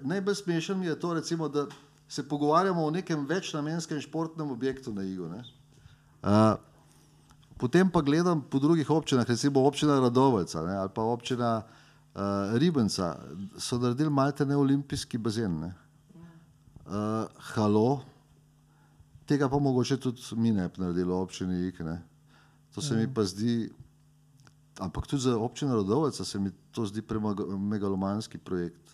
najbolj smešen mi je to, recimo, da se pogovarjamo o nekem večnamenskem športnem objektu na Igu. ne. Uh, potem pa gledam po drugih občinah, recimo občina Radovca ne, ali pa občina uh, Ribenca, so naredili malte ne olimpijski bazen. Ne. Uh, halo, tega pa mogoče tudi mi ne bi naredili v občini Ig. Ne. To se mi pa zdi, ampak tudi za občino Rodovca se mi to zdi premegalomanski projekt.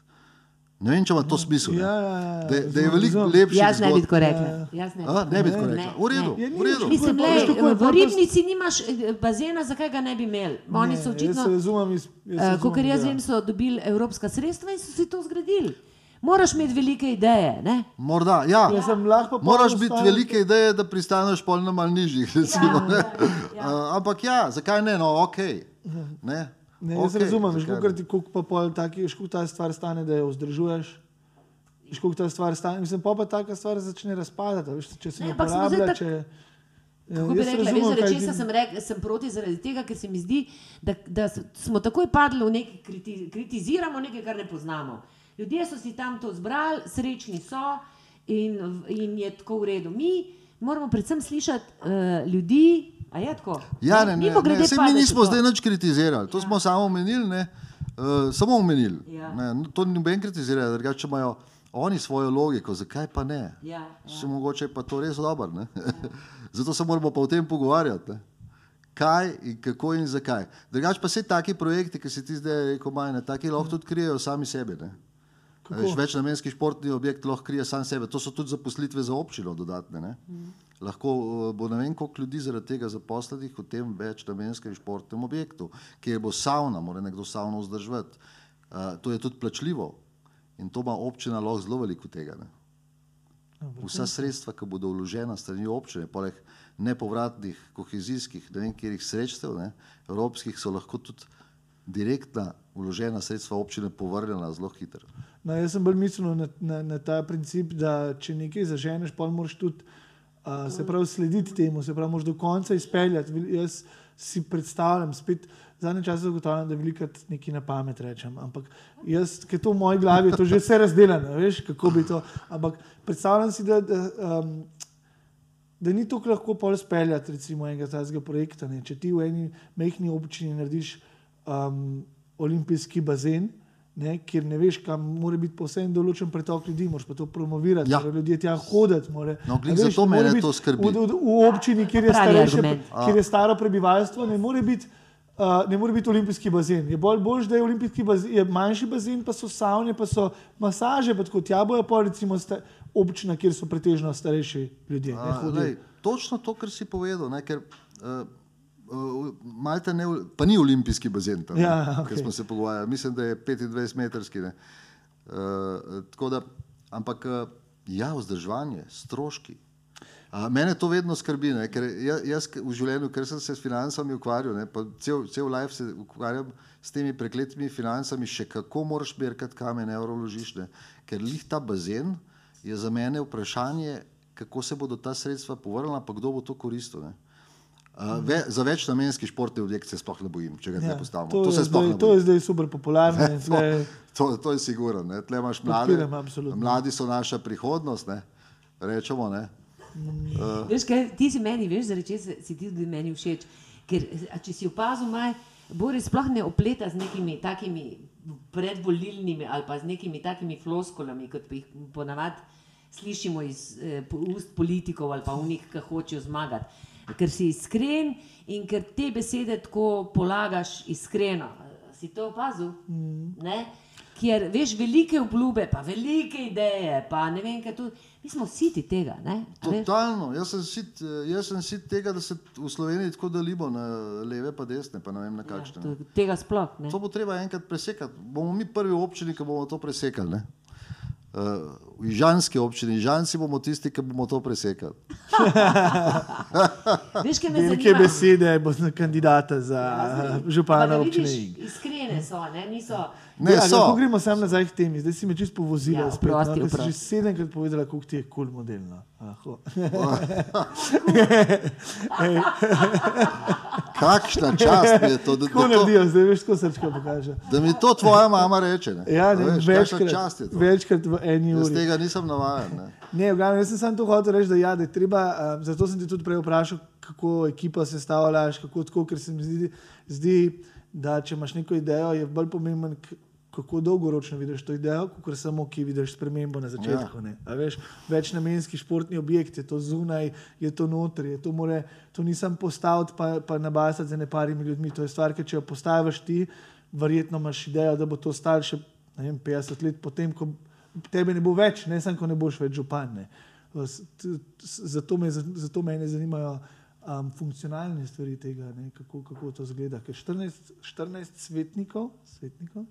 Ne vem, če ima to smisel. ne. Ja, ja, ja, Da, je- da je veliko lepši. Jaz ne bi tako rekla. Jaz ne A, ne bi tako rekla. V redu, ne. Ja, v redu. Mislim, Veš, le, kako je v Ribnici nimaš eh, bazena, zakaj ga ne bi imeli. Oni so očitno, Jaz se razumem, iz- jaz se razumem, kot jaz ja. vem, so dobili evropska sredstva in so si to zgradili. Moraš imeti velike ideje. Ne? Morda, ja. Jaz sem lahko pa Moraš biti velike ideje, da pristaneš pol na mal nižjih. Recimo, Ja, ne. ja, ja. Uh, ampak ja, zakaj ne? No, ok. Ne, Ne, jaz okay, razumem, veš, ne? ti koliko pa pol taki, veš, koliko ta stvar stane, da jo vzdržuješ. Veš, koliko ta stvar stane. Mislim, pa pa taka stvar začne razpadati, veš, če se Ne, ne uporablja, tak- če... Ja, Kako bi jaz rekla, veš, razumem, kaj zaradi ti- česa sem, rek, sem proti, zaradi tega, ker se mi zdi, da, da smo takoj padli v nekaj, kriti, kritiziramo nekaj, kar ne poznamo. Ljudje so si tam to zbrali, srečni so in, in je tako v redu. Mi moramo predvsem slišati uh, ljudi, a je tako? Ja, ne, ne, Mimogrede ne, saj mi nismo to. zdaj nič kritizirali, to ja. smo samo omenili, ne, uh, samo omenili. Ja. Ne, to noben kritizira, drugače imajo oni svojo logiko, zakaj pa ne. Ja, Ja. Se mogoče pa to res dobro. Ja. Zato se moramo pa o tem pogovarjati. Ne. Kaj in kako in zakaj. Drugače pa vse taki projekti, ki si ti zdaj rekel, majne, taki lahko tudi krijejo sami sebe. Ne. Veš, večnamenski športni objekt lahko krije sam sebe. To so tudi zaposlitve za občino dodatne. Ne? Lahko eh, bo ne vem koliko ljudi zaradi tega zaposlenih v tem večnamenskem športnem objektu, kjer bo savna, mora nekdo savno vzdrževati. Uh, to je tudi plačljivo in to ima občina lahko zelo veliko tega. Ne? Vsa sredstva, ki bodo vložena strani občine, poleg nepovratnih kohezijskih, ne vem, kjerih sredstev, ne, evropskih, so lahko tudi direktna vložena sredstva občine povrnjena zelo hitro. No, jaz sem bolj mislil na, na, na ta princip, da če nekaj zaženeš, pa moraš tudi Uh, se pravi, slediti temu, se pravi, možeš do konca izpeljati. Jaz si predstavljam, spet zadnje čase zagotavljam, da velikrat nekaj na pamet rečem. Ampak jaz, ker to v moji glavi je to že vse razdeljeno, veš, kako bi to. Ampak predstavljam si, da. da um, da ni tako lahko pol speljati recimo enega takega projekta. Ne. Če ti v eni mehki občini narediš um, olimpijski bazen, ne, kjer ne veš, kam mora biti posebno določen pretok ljudi, moraš pa to promovirati, Ja. morajo ljudje tja hoditi. More, No, A veš, zato ne biti to skrbi. V, v, v občini, kjer je, starejše, kjer je staro prebivalstvo, ne more biti. Uh, ne more biti olimpijski bazen. Je bolj boljš, da je olimpijski bazen, je manjši bazen, pa so savne, pa so masaže, pa tako tja bojo pa recimo sta, občina, kjer so pretežno starejši ljudje. Ne, A, hodijo. lej, točno to, kar si povedal, ne, ker uh, Malta ne, pa ni olimpijski bazen tam, Ja, ne, okej. ker smo se pogovarjali, mislim, da je 25 metrski. ne. Uh, tako da, ampak uh, ja, vzdrževanje, stroški. A, mene to vedno skrbi, ne, ker ja- jaz k- v življenju, ker sem se s financami ukvarjal, ne, cel, cel life se ukvarjam s temi prekletimi financami, še kako moraš merkati, kam je evro vložiš. Ne, ker lih ta bazen je za mene vprašanje, kako se bodo ta sredstva povrnila, pa kdo bo to koristil. Ne. Uh, ve, za večnamenski športni objekt se sploh ne bojim, če ga ja, ne postavimo. to, To, je se sploh zdaj, ne to je zdaj super popularno. in To, tle- to, to je sigurno. ne. Tle imaš mlade. Absolutno. Mladi so naša prihodnost, ne. rečemo. Ne. Veš, kaj, ti si meni, veš, zaradi česa si ti tudi meni všeč. Ker, a če si opazil, maj, Boris sploh ne opleta z nekimi takimi predvolilnimi ali pa z nekimi takimi floskolami, kot jih ponavadi slišimo iz eh, ust politikov ali pa unih, ki hočejo zmagati. Ker si iskren in ker te besede tako polagaš iskreno. Si to opazil? Mm. Ker veš velike obljube, pa velike ideje, pa ne vem, kaj tu. Mi smo siti tega. Ne? Totalno. Jaz sem, sit, jaz sem sit tega, da se v Sloveniji tako delimo na leve pa desne, pa ne vem na kakšne. Ja, ne. to- tega sploh ne. To bo treba enkrat presekati. Bomo mi prvi občini, ki bomo to presekali. Ne? Uh, v Ižanski občini, Ižanci bomo tisti, ki bomo to presekali. Veš, Velike besede bo za kandidata za Ja, župana občine. Iskrene so, ne, niso. Ne, ja, so. Lahko gremo sam nazaj k temi, zdaj si me čisto povozila. Ja, spet, no, oprosti, ker si že sedemkrat povedala, koliko ti je kul cool modelno. Kakšna čast je to, da, da, to, naredijo, zdaj veš, ko srčka pokaže. da mi to tvoja mama reče. Ne? Ja, ne, veš, večkrat, čast je to. večkrat v eni uri. Tega nisem navaden. Ne? Ne, v glavnem, jaz sem samo to hotel reči, da, ja, da je treba, um, zato sem ti tudi prej vprašal, kako ekipa sestavljaš, kako tako, ker se mi zdi, zdi, da če imaš neko idejo, je bolj pomemben, kako dolgoročno vidiš to idejo, kot samo, ki vidiš spremembo na začetku. Ja. Veš, večnamenski športni objekt je to zunaj, je to noter, je to, more, to nisem postaviti pa, pa nabasati za neparimi ljudmi. To je stvar, ki če jo postaviš ti, verjetno imaš idejo, da bo to stalo še ne vem, 50 let potem, ko tebe ne bo več, ne samo, ko ne boš več župan. Ne. Zato me, zato mene zanimajo um, funkcionalne stvari tega, ne, kako, kako to zgleda. Ker 14, 14 svetnikov, svetnikov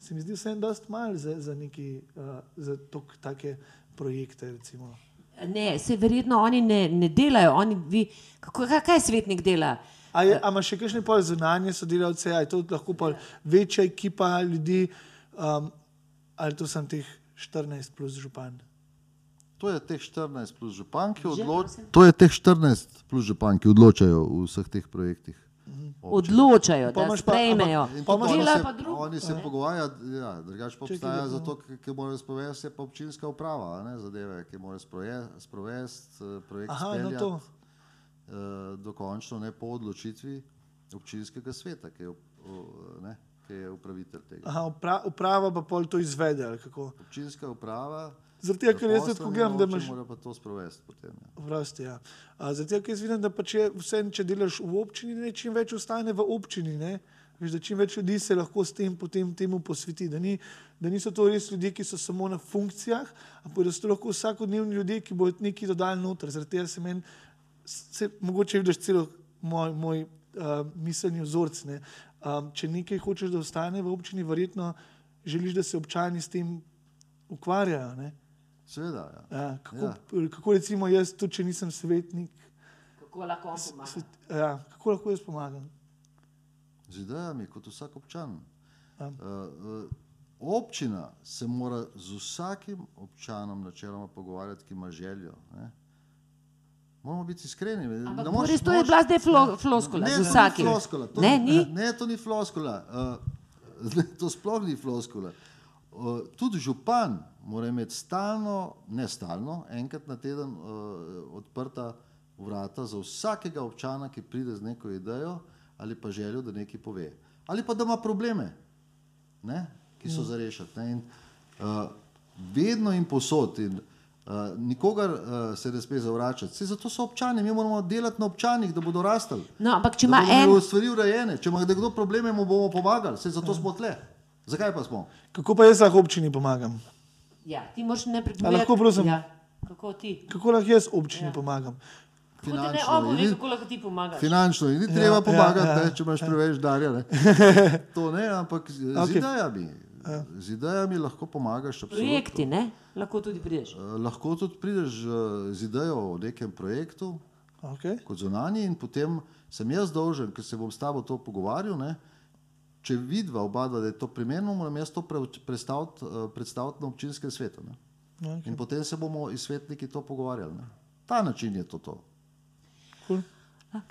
se mi zdi vseeno dost malo za, za, neki, uh, za tok, take projekte. Recimo. Ne, se verjetno oni ne, ne delajo. Oni, vi, kako, kaj, kaj svetnik dela? A, je, a imaš še kakšne pol zunanje sodelavce, ali je to lahko pol večja ekipa ljudi, um, ali to sem teh 14 plus župan. To je teh 14 plus župan, ki odločajo. je teh 14 plus župan, ki odločajo v vseh teh projektih. Odločajo, Pa da imaš pa- sprejmejo. Pa oni Dela se, pa oni se pogovarjajo, ja, drugače pa obstaja da- zato, ki, morajo sprovesti, je pa občinska uprava, a ne, zadeve, ki morajo sprovesti, sprovesti eh, projekt Aha, no speljati, to. eh, dokončno ne po odločitvi občinskega sveta, ki je, ne, ki je upravitelj tega. Aha, upra, uprava pa pol to izvede. Občinska uprava. Zaradi tega, ker jaz zaposleni pogledam, da imaš- Mora pa to sprovesti potem. Ja. Vrsti, ja. A, Zato, ker jaz vidim, da pa če, vse, če delaš v občini, ne, čim več ostane v občini. Ne? Veš, da čim več ljudi se lahko s tem potem temu posveti. Da, ni, da niso to res ljudje, ki so samo na funkcijah, ampak da so to lahko vsakodnevni ljudje, ki bodo nekaj dodali noter. Zaradi tega se meni, se, mogoče vidiš celo moj, moj uh, miselni vzorc. Ne? Um, če nekaj hočeš, da ostane v občini, verjetno želiš, da se občani s tem ukvarjajo. Ne? Seveda, ja. Ja, kako, Ja. kako recimo jaz, tudi če nisem svetnik, Kako lahko se, ja, kako lahko jaz pomagam? z idejami, kot vsak občan. Ja. Uh, uh, občina se mora z vsakim občanom načeloma pogovarjati, ki ima željo. Ne? Moramo biti iskreni. Ampak Ne moreš- to ne je bila zdaj flo, floskula Ne, to ni floskula, to Ne, ni? Ne, to ni floskula. Uh, to sploh ni floskula. Uh, tudi župan mora imeti stalno, ne stalno, enkrat na teden uh, odprta vrata za vsakega občana, ki pride z neko idejo ali pa željo, da nekaj pove. Ali pa da ima probleme, ne, ki so za rešiti. ne, uh, vedno in posod. In, Uh, nikogar uh, se ne sme zavračati. Saj zato so občani, mi moramo delati na občanih, da bodo rastli. No, ampak če ima en, stvari urejene, če ima kdo probleme, mu bomo pomagali, Saj zato smo tle. Zakaj pa smo? Kako pa jaz lahko občini pomagam? ja, ti moraš ne A pripovedati. lahko, prosim? Ja, kako ti? Kako lahko jaz občini pomagam? Te ne Finančno obove, in ni- kako lahko ti pomagaš? Finančno in ni treba ja, pomagati, ja. ne, če imaš preveč darja. Ne. To ne, ampak z, z Okej. Idejami. Z idejami lahko pomagaš. absolutno. Projekti, ne? Lahko tudi prideš. Eh, Lahko tudi prideš eh, z idejo o nekem projektu, Okay. kot zunanji, in potem sem jaz dolžen, ker se bom s tabo to pogovarjal. Ne, če vidva oba, da je to primerno, moram jaz to pre, predstaviti, eh, predstaviti na občinskem svetu. Ne. Okay. In potem se bomo iz svetniki to pogovarjali. Ne. Ta način je to. to. Cool.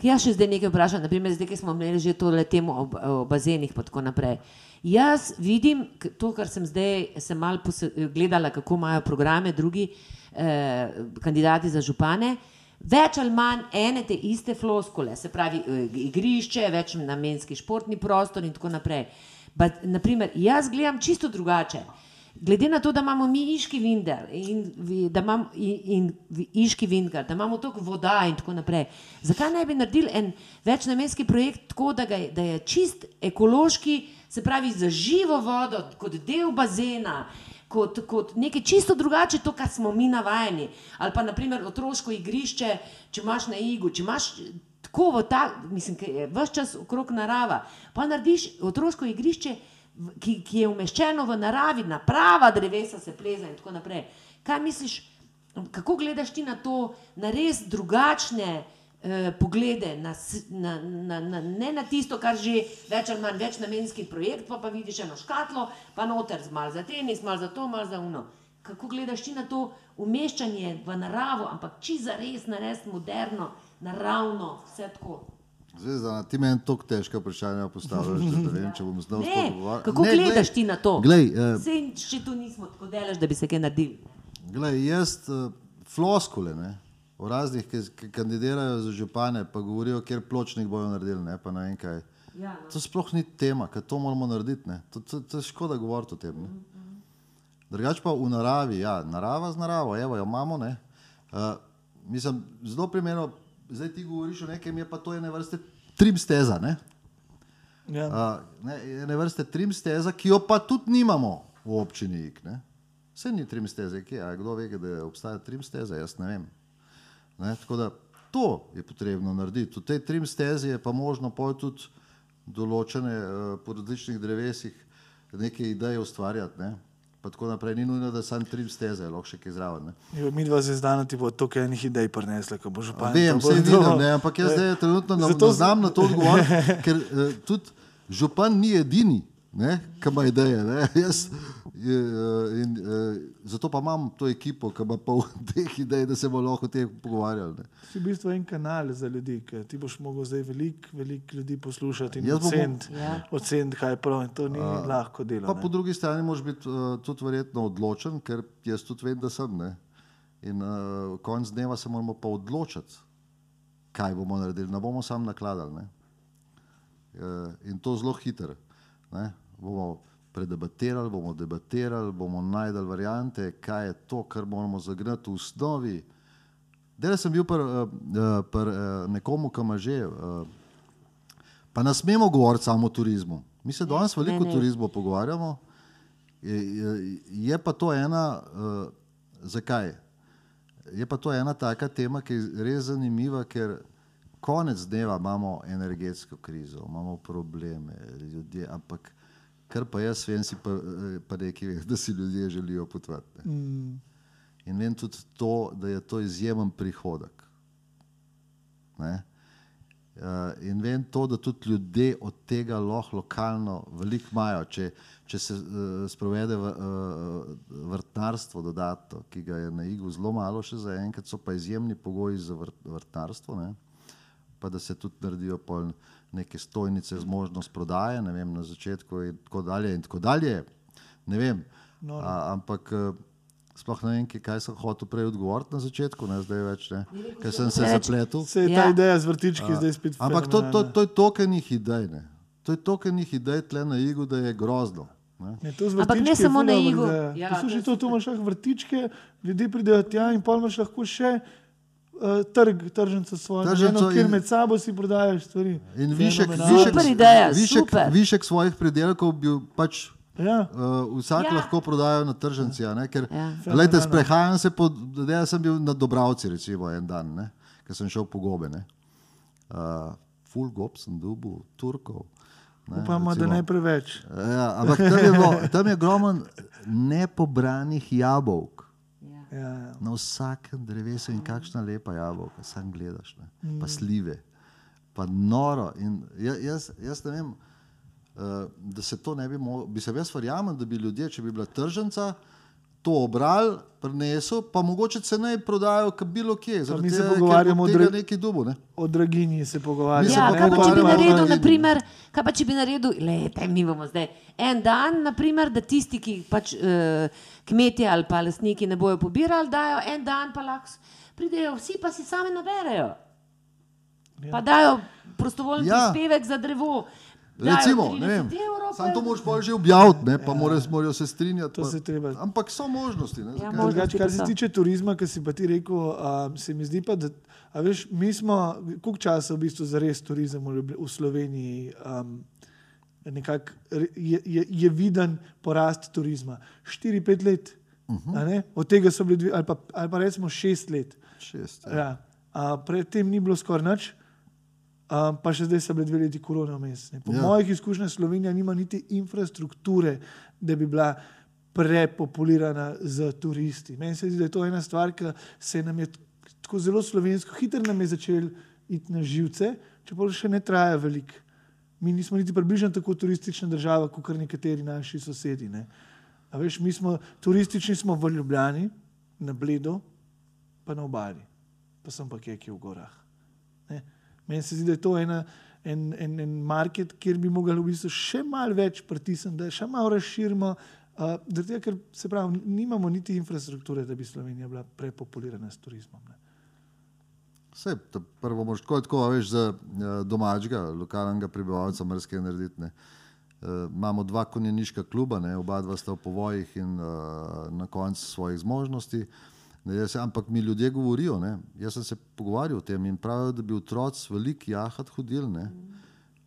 Jaz še zdaj nekaj vprašam, naprimer, zdaj, ki smo imeli že tole temo o, o bazenih in tako naprej. Jaz vidim to, kar sem zdaj sem malo pose- gledala, kako imajo programe drugi eh, kandidati za župane. Več ali manj ene te iste floskole, se pravi eh, igrišče, več namenski športni prostor in tako naprej. Ba, naprimer, jaz gledam čisto drugače. Glede na to, da imamo mi iški vinder in, da imamo, in, in iški vinger, da imamo toliko voda in tako naprej, zakaj ne bi naredili en večnamenski projekt tako, da, ga, da je čist ekološki, se pravi za živo vodo, kot del bazena, kot, kot nekaj čisto drugače, to, kar smo mi navajeni. Ali pa naprimer otroško igrišče, če imaš na igu, če imaš tako v ta, mislim, ki je vse čas okrog narava, pa narediš otroško igrišče ki, ki je umeščeno v naravi, naprava drevesa se pleza in tako naprej. Kaj misliš, kako gledaš ti na to, na res drugačne eh, poglede, na, na, na, na, ne na tisto, kar že več ali manj večnamenski projekt, pa pa vidiš eno škatlo, pa noter malo za tenis, malo za to, malo za uno. Kako gledaš ti na to umeščanje v naravo, ampak či za res narediti moderno, naravno, vse tako. Zdaj, Zana, ti meni tako težka vprašanja postavljaš, da vem, če bom znal odgovarjati. kako Ne, gledaš glej, ti na to? Glej, eh, Sej, če tu nismo tako delež, da bi se kaj naredili. glej jaz uh, floskule, ne, o raznih, ki, kandidirajo za župane, pa govorijo, kjer pločnik bojo naredili, ne, pa ne vem kaj. Ja, no. To sploh ni tema, ker to moramo narediti. Ne. To, to, to je škoda govoriti o tem. Ne. Drugač pa v naravi, ja, narava z naravo, evo jo imamo. Ne. Uh, mislim, zelo primerno, zdaj ti govoriš o nekem, je pa to ene vrste trim steza. Ne. Ja. Uh, ne, ene vrste trim steza, ki jo pa tudi nimamo v občini. Vse ni trim steze, ki je, kdo ve, da obstaja trim steza, jaz ne vem. Ne, tako da to je potrebno narediti. V tej trim stezi je pa možno pol tudi določene uh, po različnih drevesih neke ideje ustvarjati. Ne. Pa tako naprej, ni nujno, da sam trim steze, lahko še kaj zraven. Ne. Mi dva se zdaj ti bo toliko enih idej prinesla, ko bo. Vem, pa bo vse to- vidim, ne, ampak jaz zdaj trenutno ne Zato- znam na to odgovoriti, ker uh, tudi župan ni edini, ne, ki ima ideje. Ne. Jaz, je, in, uh, zato pa imam to ekipo, ki ima pol teh idej, da se bomo lahko o tem pogovarjali. Ne. Si v bistvu en kanal za ljudi, ker ti boš mogel zdaj veliko velik ljudi poslušati in oceniti, Ja. oceniti, kaj je prav. In to ni uh, lahko delo. Pa ne. po drugi strani moraš biti uh, tudi verjetno odločen, ker jaz tudi vem, da sem. Ne. In uh, konc dneva se moramo pa odločiti, kaj bomo naredili. Ne bomo sam nakladali. Ne. Uh, in to zelo hitro. Ne. Bomo predebatirali, bomo debatirali, bomo najdel variante, kaj je to, kar moramo zagnati v osnovi. Delal sem bil pri uh, pr, uh, nekomu, ki ima že. Pa ne smemo govoriti samo o turizmu. Mi se danes veliko o ne. turizmu pogovarjamo. Je, je, pa to ena, zakaj? Je pa to ena taka tema, ki je res zanimiva, ker konec dneva imamo energetsko krizo, imamo probleme, ljudje, ampak kar pa jaz vem, si pa, pa vem, da si ljudje želijo potovati. ne. Mm, In vem tudi to, da je to izjemen prihodek. Ne? Uh, in vem to, da tudi ljudje od tega lahko lokalno veliko imajo. Če, če se uh, sprovede v, uh, vrtnarstvo dodatno, ki ga je na Igu zelo malo še zaenkrat, so pa izjemni pogoji za vrt, vrtnarstvo, ne? Pa da se tudi naredijo pol neke stojnice z možnost prodaje, ne vem, na začetku in tako dalje. In tako dalje. Ne vem, Noro. a, ampak uh, sploh ne vem, kaj- sem hotel prej odgovoriti na začetku, ne zdaj več ne, ker sem se zapletel. Se je ta Ja. ideja z vrtički zdaj spet Ampak to, to, to je tokenih idej. Ne. To je tokenih idej tle na igu, da je grozno. Ne. Ne, to z Ampak ne samo na Igu. Ja, Poslušaj, to to, imaš lahko vrtičke, ljudje pridejo tja in pol imaš lahko še trg, tržnico svojo, Tržnico eno, kjer in- med sabo si prodajaš stvari. In višek, višek, ideja, višek, višek svojih pridelkov bi pač Ja. uh, vsak Ja. ja. lahko prodajal na tržnici. a ne, Ker, Ja. glejte, Fenomenalno. sprehajam se po, da sem bil na Dobravci, recimo en dan, ne, ker sem šel po gobe. ne. Uh, full gob sem dubu, Turkov. ne, Upamo, da recimo. ne preveč. Ja, ampak tam je, bilo, tam je gromen nepobranih jabolk. Ja. Ja. Na vsakem drevesu in kakšna lepa jabolka, sam gledaš, ne? pa slive, pa noro. In ja- jaz, jaz ne vem, uh, da se to ne bi moglo, bi se jaz verjamem, da bi ljudje, če bi bila tržnica, to obrali, prinesel, pa mogoče ceneje prodajo, kot bilo kje. zaradi mi se tega, ker pogovarjamo o tega dre- neki dubu. Ne? O draginji se pogovarjamo. Se Ja, pa kaj pa če bi o naredil, naprimer, kaj pa če bi naredil, lejte, mi bomo zdaj en dan, naprimer, da tisti, ki pač uh, kmetje ali pa lastniki ne bojo pobirali, dajo en dan, pa lahko pridejo vsi, pa si sami naberejo. Pa dajo prostovoljen Ja. ja. prispevek za drevo. Dajo Recimo, 30 ne vem, pa- to moraš pol že objaviti, ne, pa morajo, morajo se strinjati. To pa, se. Ampak so možnosti. Ne, Ja, možnosti kar pa se tiče turizma, ki si pa ti rekel, um, se mi zdi pa, da a veš, mi smo, koliko časa v bistvu za res turizem v, v Sloveniji um, nekako re- je, je, je viden porast turizma. 4-5 let, uh -huh. od tega so bili dve, ali pa, ali pa recimo 6 let. Šest. Ja. Ja. A, predtem ni bilo skoraj nič, um, pa še zdaj so bile dve leti korona vmes. Po Ja. mojih izkušnjah Slovenija nima niti infrastrukture, da bi bila prepopulirana z turisti. Meni se zdi, da je to ena stvar, ki se nam je tako zelo slovensko, hitro nam je začel iti na živce, čeprav še ne traja veliko. Mi nismo niti približno tako turistična država, kot kar nekateri naši sosedi. Ne. A veš, mi smo turistični smo v Ljubljani, na Bledu, pa na obali, pa sem pa kje, kje v gorah. Meni se zdi, da je to ena, en, en, en market, kjer bi mogli v bistvu še malo več pritisniti, da še malo razširimo. Uh, tega, ker se pravi, nimamo niti infrastrukture, da bi Slovenija bila prepopulirana s turizmom. Ne. Vse, prvo moraš tako, tako veš, za uh, domačega, lokalnega prebivalca marsikaj narediti. Ne. Uh, imamo dva konjeniška kluba, ne, oba dva sta v povojih in uh, na koncu svojih zmožnosti. Ne, jaz, ampak mi ljudje govorijo, ne, jaz sem se pogovarjal o tem in pravijo, da bi otroci veliko jahat hodili, ne,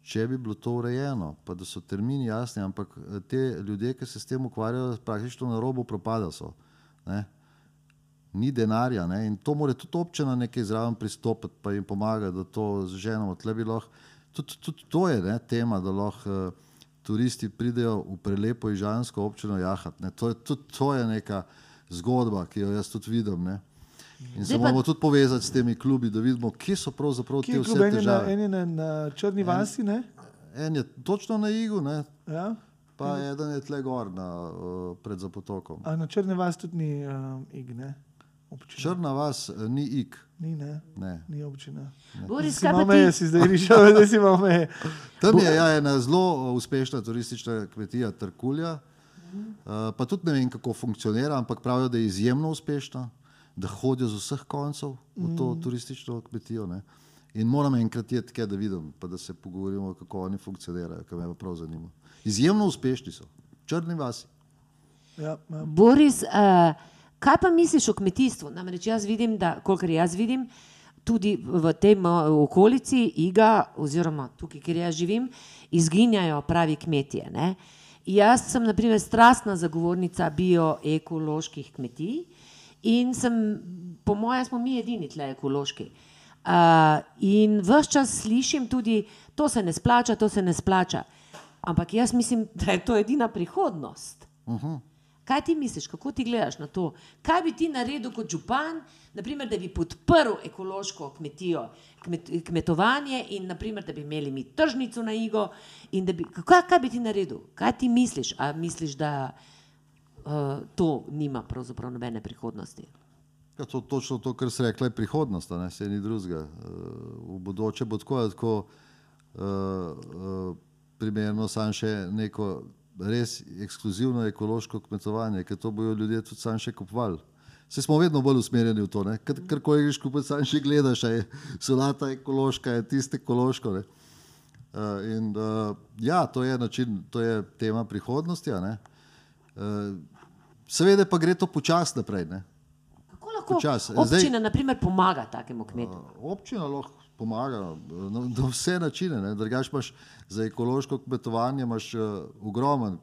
če bi bilo to urejeno, pa da so termini jasni, ampak eh, te ljudje, ki se s tem ukvarjajo, praktično na robu propada so. Ne ni denarja ne? in to mora tudi občina nekaj zraven pristopiti, pa jim pomagati, da to zženemo. Lahko, tudi, tudi to je ne, tema, da lahko uh, turisti pridejo v prelepo ižansko občino jahat. Ne? To je, tudi to je neka zgodba, ki jo jaz tudi vidim. Ne? In se moramo tudi povezati s temi klubi, da vidimo, kje so pravzaprav Kje te vse en težave. en je na, na Črni vasi, ne? En je točno na Igu, ne? Ja? pa eden je tle gor na, uh, pred Zapotokom. A na Črni vasi tudi ni um, ig, ne? Občina. Črna vas uh, ni Ik. Ni, ne? Ne. Ni občina. Boris, Si kaj pa meje, ti? si zdaj rišel, da si malo meje. Tam je ja, ena zelo uspešna turistična kmetija Trkulja, uh, pa tudi ne vem, kako funkcionira, ampak pravijo, da je izjemno uspešna, da hodijo z vseh koncev v to turistično kmetijo. Ne. In moram enkrat iti tja, da vidim, pa da se pogovorimo, kako oni funkcionirajo, kar me prav zanima. Izjemno uspešni so, črni vasi. Ja, ja. Boris, uh, kaj pa misliš o kmetijstvu? Namreč jaz vidim, da, kolikor jaz vidim, tudi v tej okolici, Iga, oziroma tukaj, kjer jaz živim, izginjajo pravi kmetije. Ne? Jaz sem, na primer, strastna zagovornica bioekoloških kmetij in sem, po mojem, smo mi edini tle ekološki. Uh, in vse čas slišim tudi, to se ne splača, to se ne splača. Ampak jaz mislim, da je to edina prihodnost. Kaj ti misliš, kako ti gledaš na to? Kaj bi ti naredil kot župan, naprimer, da bi podprl ekološko kmetijo, kmet, kmetovanje in naprimer, da bi imeli mi tržnico na Igo? da Bi, kaj, kaj bi ti naredil? Kaj ti misliš? A misliš, da uh, to nima pravzaprav nobene prihodnosti? Ja, to, točno to, kar se je prihodnost, a ne se ni drugega. V bodoče bo tako, ali tako uh, uh, primerno sam še neko res ekskluzivno ekološko kmetovanje, ker to bojo ljudje tudi sam še kupovali. Se smo vedno bolj usmerjeni v to, kar, kar ko greš kupiti, sam še gledaš, je solata ekološka, je tiste ekološko. Ne? Uh, in uh, ja, to je način, to je tema prihodnosti. Uh, seveda pa gre to počasi naprej. Ne? Kako lahko Počas. občina Zdaj- naprimer, pomaga takemu kmetu? Uh, občina lahko pomaga na, na vse načine. ne. Drugače imaš za ekološko kmetovanje imaš, uh, ogromen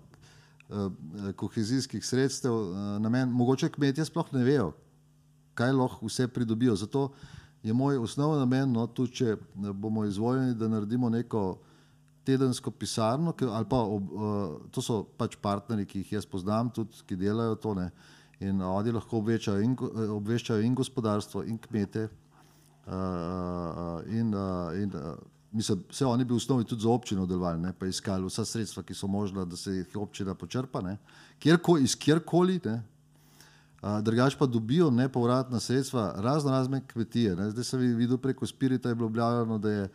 uh, kohezijskih sredstev, uh, namen, mogoče kmetje sploh ne vejo, kaj lahko vse pridobijo. Zato je moj osnovni namen, no, tudi če eh, bomo izvoljeni, da naredimo neko tedensko pisarno, ki, ali pa ob, uh, to so pač partnerji, ki jih jaz poznam, tudi ki delajo to. Ne, in oni lahko obveščajo in, eh, obveščajo in gospodarstvo, in kmete. Uh, in, uh, in, uh, mislim, vse oni bi v osnovi tudi za občino delovali, ne, pa iskali vsa sredstva, ki so možna, da se jih občina počrpa, ne, kjerko, iz kjerkoli. Uh, drugač pa dobijo nepovratna sredstva, razno razne kmetije. Ne. Zdaj sem videl preko Spirita, je bilo objavljeno, da je,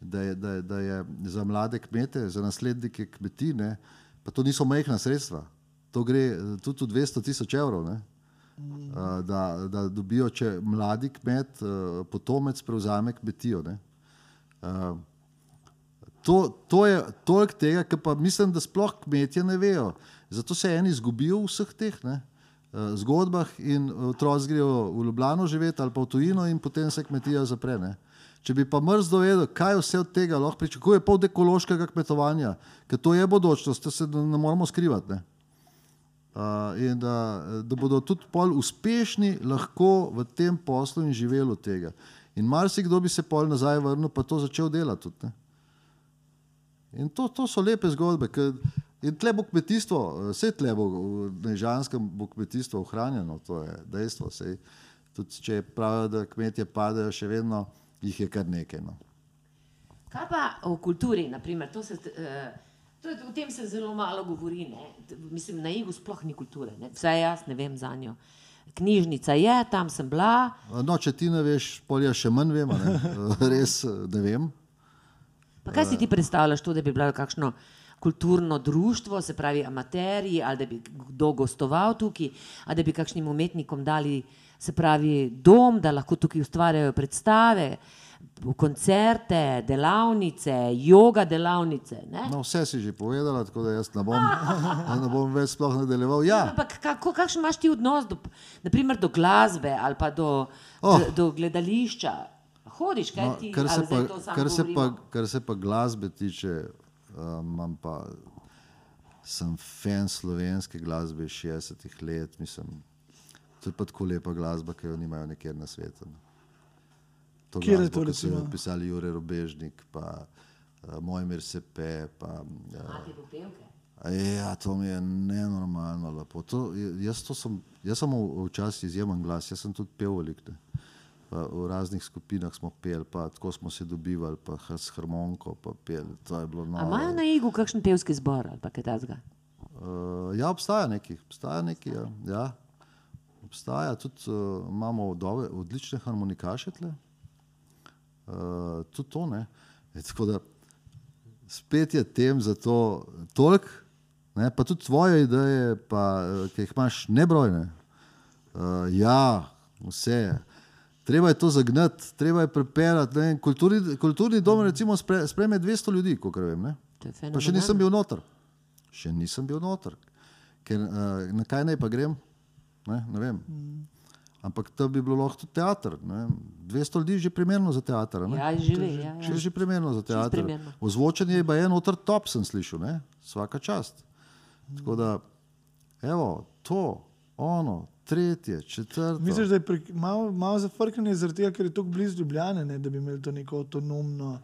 da, je, da, je, da je za mlade kmete, za naslednike kmetij, ne, pa to niso majhna sredstva. To gre tudi v 200 tisoč evrov. Ne. Da, da dobijo, če mladi kmet, potomec prevzame kmetijo. ne. To, to je toliko tega, kar pa mislim, da sploh kmetje ne vejo. Zato se eni izgubijo v vseh teh ne, zgodbah in otroci grejo v Ljubljano živeti ali pa v tujino in potem se kmetija zapre. Ne. Če bi pa mrzlo vedel, kaj vse od tega lahko pričakuje, pa od ekološkega kmetovanja, ker to je bodočnost, to se ne moramo skrivati. Ne. Uh, in da, da bodo tudi pol uspešni lahko v tem poslu in živeli od tega. In marsikdo bi se pol nazaj vrnil, pa to začel delati tudi. Ne. In to, to so lepe zgodbe. In tle bo kmetijstvo, vse tle bo v Nežanskem bo kmetijstvo ohranjeno, to je dejstvo. Sej, tudi če pravijo, da kmetje padajo, še vedno jih je kar nekaj. No. Kaj pa o kulturi, naprimer, to se, uh, je, o tem se zelo malo govori. Ne? Mislim, na Igu sploh ni kulture, ne? vsaj jaz ne vem za njo. Knjižnica je, tam sem bila. no, če ti ne veš, pol jaz še manj vem, ne? res ne vem. Pa kaj si ti predstavljaš, to, da bi bilo kakšno kulturno društvo, se pravi amaterji, ali da bi kdo gostoval tukaj, ali da bi kakšnim umetnikom dali, se pravi, dom, da lahko tukaj ustvarjajo predstave, koncerte, delavnice, yoga delavnice. Ne? No, vse si že povedala, tako da jaz ne bom, ne bom več sploh nadaljeval. Ja, Ampak kako, kakšen imaš ti odnos do, naprimer, do glasbe ali pa do, Oh. do, do gledališča? Hodiš, kaj No, ti kar, se pa, kar, se pa, kar se pa glasbe tiče, uh, imam pa, sem fan slovenske glasbe iz 60-ih let. Mislim, to je pa tako lepa glasba, ki jo nimajo nikjer na svetu. no. To je glasbo, to, ki so jo recimo? pisali Jure Robežnik, pa uh, Mojmir Sepe. Pa, uh, A? Ja, to mi je nenormalno lepo. To, jaz, to sem, jaz sem v- včasih izjemen glas, jaz sem tudi pel velik. V raznih skupinah smo peli, pa tako smo se dobivali, pa s harmoniko, pa peli. To je bilo A noro. imajo na Igu kakšen pevski zbor ali pa kaj takega? Uh, ja, obstaja neki, obstaja neki. Ja. Ja. Obstaja tudi, uh, imamo dobe, odlične harmonikaše tle. Uh, tudi to ne. E, tako da spet je tem za to toliko, ne, pa tudi tvoje ideje, pa, eh, ki jih imaš nebrojne. Uh, ja, vse. Treba je to zagnati, treba je vem, Kulturni, kulturni dom recimo spre, spreme 200 ljudi, kot vem. Ne? Je Pa še nisem bil noter. Še nisem bil noter. Ker, uh, na kaj naj pa grem? Ne, ne vem. Ampak to bi bilo lahko tudi teater. ne vem. 200 ljudi je že primerno za teater. ne? Ja, živi, ja, Če je ja. že primerno za teater. primerno. Ozvočenje je pa en otrok top, sem slišal, ne? vsaka čast. Tako da, evo, to, ono, tretje, četrto. Misliš, da je pre, malo, malo zafrknjeno zaradi tega, ker je tako blizu Ljubljane, ne, da bi imeli to neko avtonomno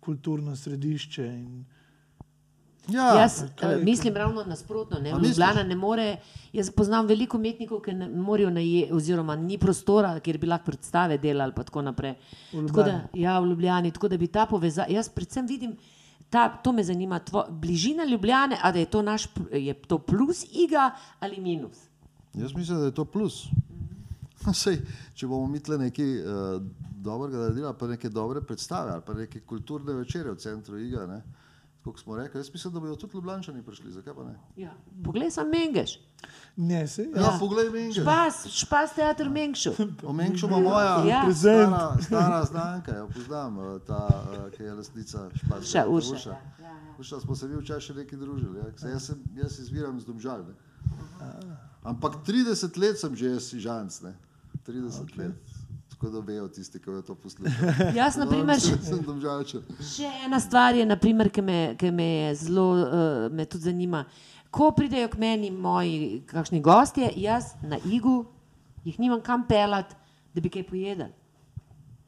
kulturno središče. In... Ja, jaz kaj je uh, mislim ravno nasprotno. Ne? Ljubljana ne more. Jaz poznam veliko umetnikov, ki ne morejo najeti, oziroma ni prostora, kjer bi lahko predstave delali. Tako naprej. Tako da, ja, v Ljubljani. Tako da bi ta povezava. Jaz predvsem vidim, ta, to me zanima, tvo, bližina Ljubljane, ali je to naš je to plus iga ali minus. Jaz mislim, da je to plus. Sej, če bomo mi tle nekaj uh, dobrega naredili, pa neke dobre predstave, ali pa neke kulturne večere v centru Iga, ne, kot smo rekli, jaz mislim, da bodo tudi Ljubljani prišli, zakaj pa ne? Ja. Poglej, sem Mengeš. Ne, se, Ja, ja poglej, Mengeš. Špas, špas teater Mengšu. O Mengšu ima moja Ja. Stara, stara znanka, jo poznam, eh, ta, eh, ki je lastnica Španske. Urša, Urša, ja, Urša, smo se mi včasih še nekaj družili. Ja. Saj Jaz, sem, jaz izviram z Domžal. Ne. Ampak 30 let sem že jaz žanc, ne. 30 okay. let. Tako da vejo tisti, ki jo to poslušajo. Jaz, na primer, še, še ena stvar je, naprimer, ki, me, ki me je zelo, uh, me tudi zanima. Ko pridejo k meni moji kakšni gostje, jaz na igu jih nimam kam pelati, da bi kaj pojedel.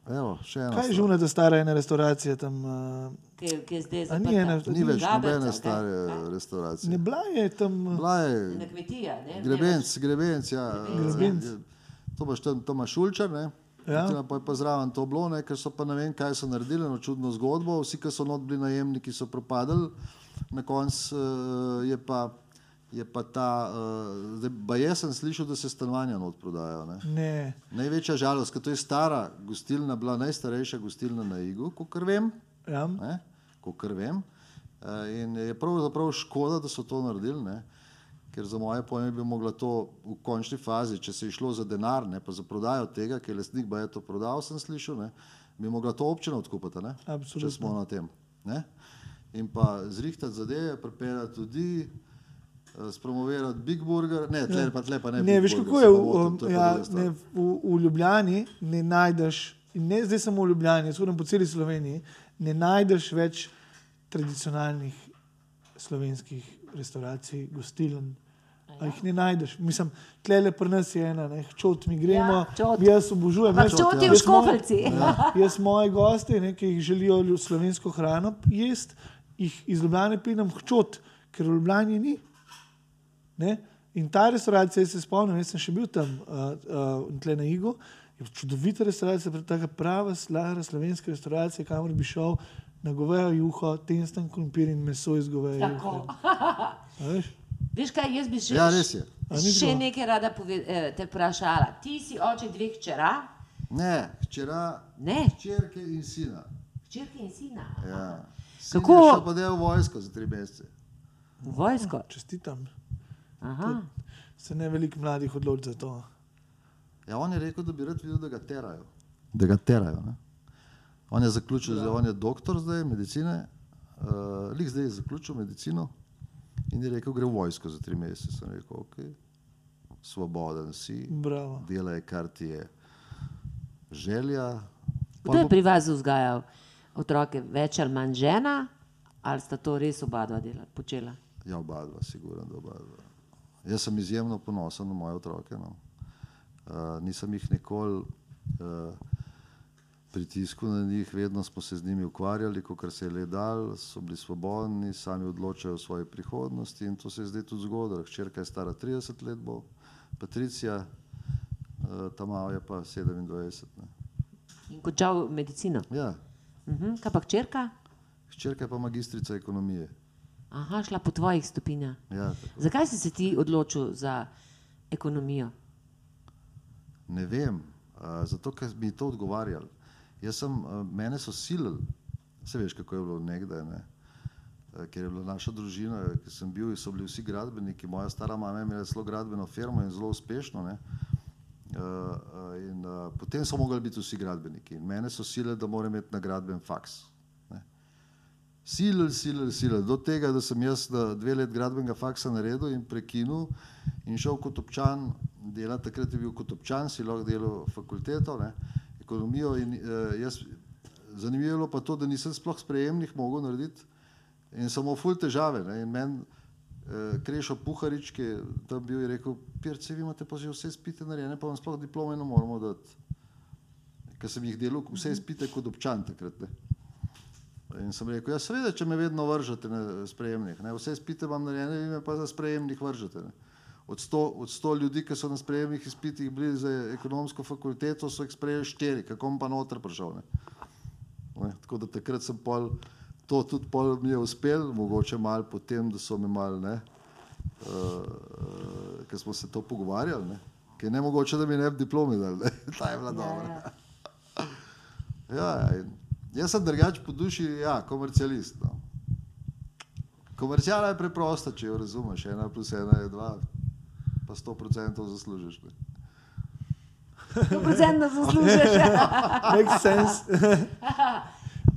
Evo, še ena. kaj je žuna, da stara ena restauracija tam? Uh, Ki, ki je zdaj A ni zaprta. Ni več nobene kaj? stare Kaj? restauracije. ne bila je tam. uh, Bila Na je kmetija, ne? grebenc, grebenc, ja. Grebenc. eh, To imaš tam, to imaš šulčar, ne. Ja. Pa je pa zraven to bilo, ne, ker so pa ne vem, kaj so naredili, eno čudno zgodbo. Vsi, ki so not bili najemniki, so propadali, na koncu uh, je pa. Je pa ta, uh, zdaj, ba jaz sem slišal, da se stanovanja not prodajajo. Ne? Ne. Največja žalost, ker to je stara gostilna, bila najstarejša gostilna na Igu, kot vem. Ja. Ne? Kolikor vem. Eh, In je pravzaprav škoda, da so to naredili, ne? Ker za moje pojme bi mogla to v končni fazi, če se je šlo za denar, ne pa za prodajo tega, ker je lastnik ba je to prodal, sem slišal, ne? bi mogla to občina odkupiti, ne? Absolutno. če smo na tem. Ne? In pa zrihtati zadeve, pripeljati tudi, eh, spromovirati Big Burger, ne, tle pa, tle pa ne. Ne, veš kako je, pa v, motim, um, pa ja, ne, v, v Ljubljani ne najdeš, ne zdaj samo v Ljubljani, hodim po celi Sloveniji, ne najdeš več tradicionalnih slovenskih restauracij, gostiln. A jih ne najdeš. Mislim, tle le pri nas je ena, ne, čot mi gremo, Ja, čot. jaz obožujem. Jaz- čot je v Škofeljci. Ja, jaz moje goste, ne, ki jih želijo slovensko hrano jesti, jih iz Ljubljane pridem hčot, ker v Ljubljani ni. Ne? In ta restauracija, jaz se spomnim, jaz sem še bil tam, uh, uh, na Igu, je čudovita restauracija, taka prava, stara slovenska restauracija, kamor bi šel na govejo juho, tensten krompir in meso iz goveje Tako. Veš? Kaj, jaz bi še, Ja, res je. A ni še nekaj rada pove, eh, te vprašala. Ti si oče dveh čera, Ne, včeraj ne, črke in sina. hčerke in sina. Ja. Sin Kako- Je šel pa del v vojsko za tri mesece. V vojsko. Čestitam. Aha. Se ne veliko mladih odloči za to. Ja, on je rekel, da bi rad videl, da ga terajo. Da ga terajo. Ne? On je zaključil, zdaj, on je doktor zdaj medicine, uh, lik zdaj je zaključil medicino in je rekel, gre v vojsko za tri mesece. Sem rekel, ok, svoboden si, Bravo. delaj, kar ti je želja. Kdo je pri vas vzgajal otroke, več ali manj žena, ali sta to res oba dva dela, počela? Ja, oba dva, sigurno, da oba dva. Jaz sem izjemno ponosen na moje otroke. No. Uh, nisem jih nikoli uh, pritiskal na njih, vedno smo se z njimi ukvarjali, kot se je le dal, so bili svobodni, sami odločajo o svoji prihodnosti in to se je zdaj tudi zgodilo. Hčerka je stara 30 let, bo Patricija, uh, ta mala je pa 27. Ne. In končal medicino. Ja, Mhm. Kaj pa hčerka? hčerka je pa magistrica ekonomije. Aha, šla po tvojih stopinjah. Ja, tako. Zakaj si se ti odločil za ekonomijo? Ne vem, uh, zato ker je to odgovarjalo. Jaz sem, uh, mene so silili, se veš, kako je bilo nekdaj, ne? Uh, ker je bila naša družina, ki sem bil, so bili vsi gradbeniki. Moja stara mama je imela zelo gradbeno firmo in zelo uspešno. Ne? Uh, in, uh, potem so mogli biti vsi gradbeniki. In mene so silili, da moram imeti na gradben faks. Ne? Silili, silili, silili. Do tega, da sem jaz na dve let gradbenega faksa naredil in prekinil in šel kot občan delati. Takrat je bil kot občan, si lahko delal fakulteto, ne? Ekonomijo. In, uh, jaz, zanimivo je bilo pa to, da nisem sploh sprejemnih mogel narediti in samo ful težave. Ne? In meni uh, Krešo Puharič, ki je tam bil, je rekel, pirce, vi imate pa že vse spite narejene, pa vam sploh diplome ne moramo dati. Ker sem jih delal vse spite kot občan takrat. Ne? In sem rekel, ja, seveda, če me vedno vržete na sprejemnik, ne, vse izpite imam narejene, vi me pa za sprejemnik vržete. Ne. Od sto, od sto ljudi, ki so na sprejemnih izpitih bili za ekonomsko fakulteto, so jih sprejeli štiri, kako bom pa noter prišel. Ne. Ne, tako da takrat sem pol, to tudi pol mi je uspel, mogoče malo potem, da so me mal, ne, uh, uh, ker smo se to pogovarjali, ne, ker je ne mogoče, da mi ne bi diplomi dali, ne, ta je bila dobra. Ja, ja, in jaz sem drugač po duši, ja, komercialist. No. Komercijala je preprosta, če jo razumeš, ena plus ena je dva, pa sto procentov zaslužiš. Ne. To procentno zaslužiš. Makes sense.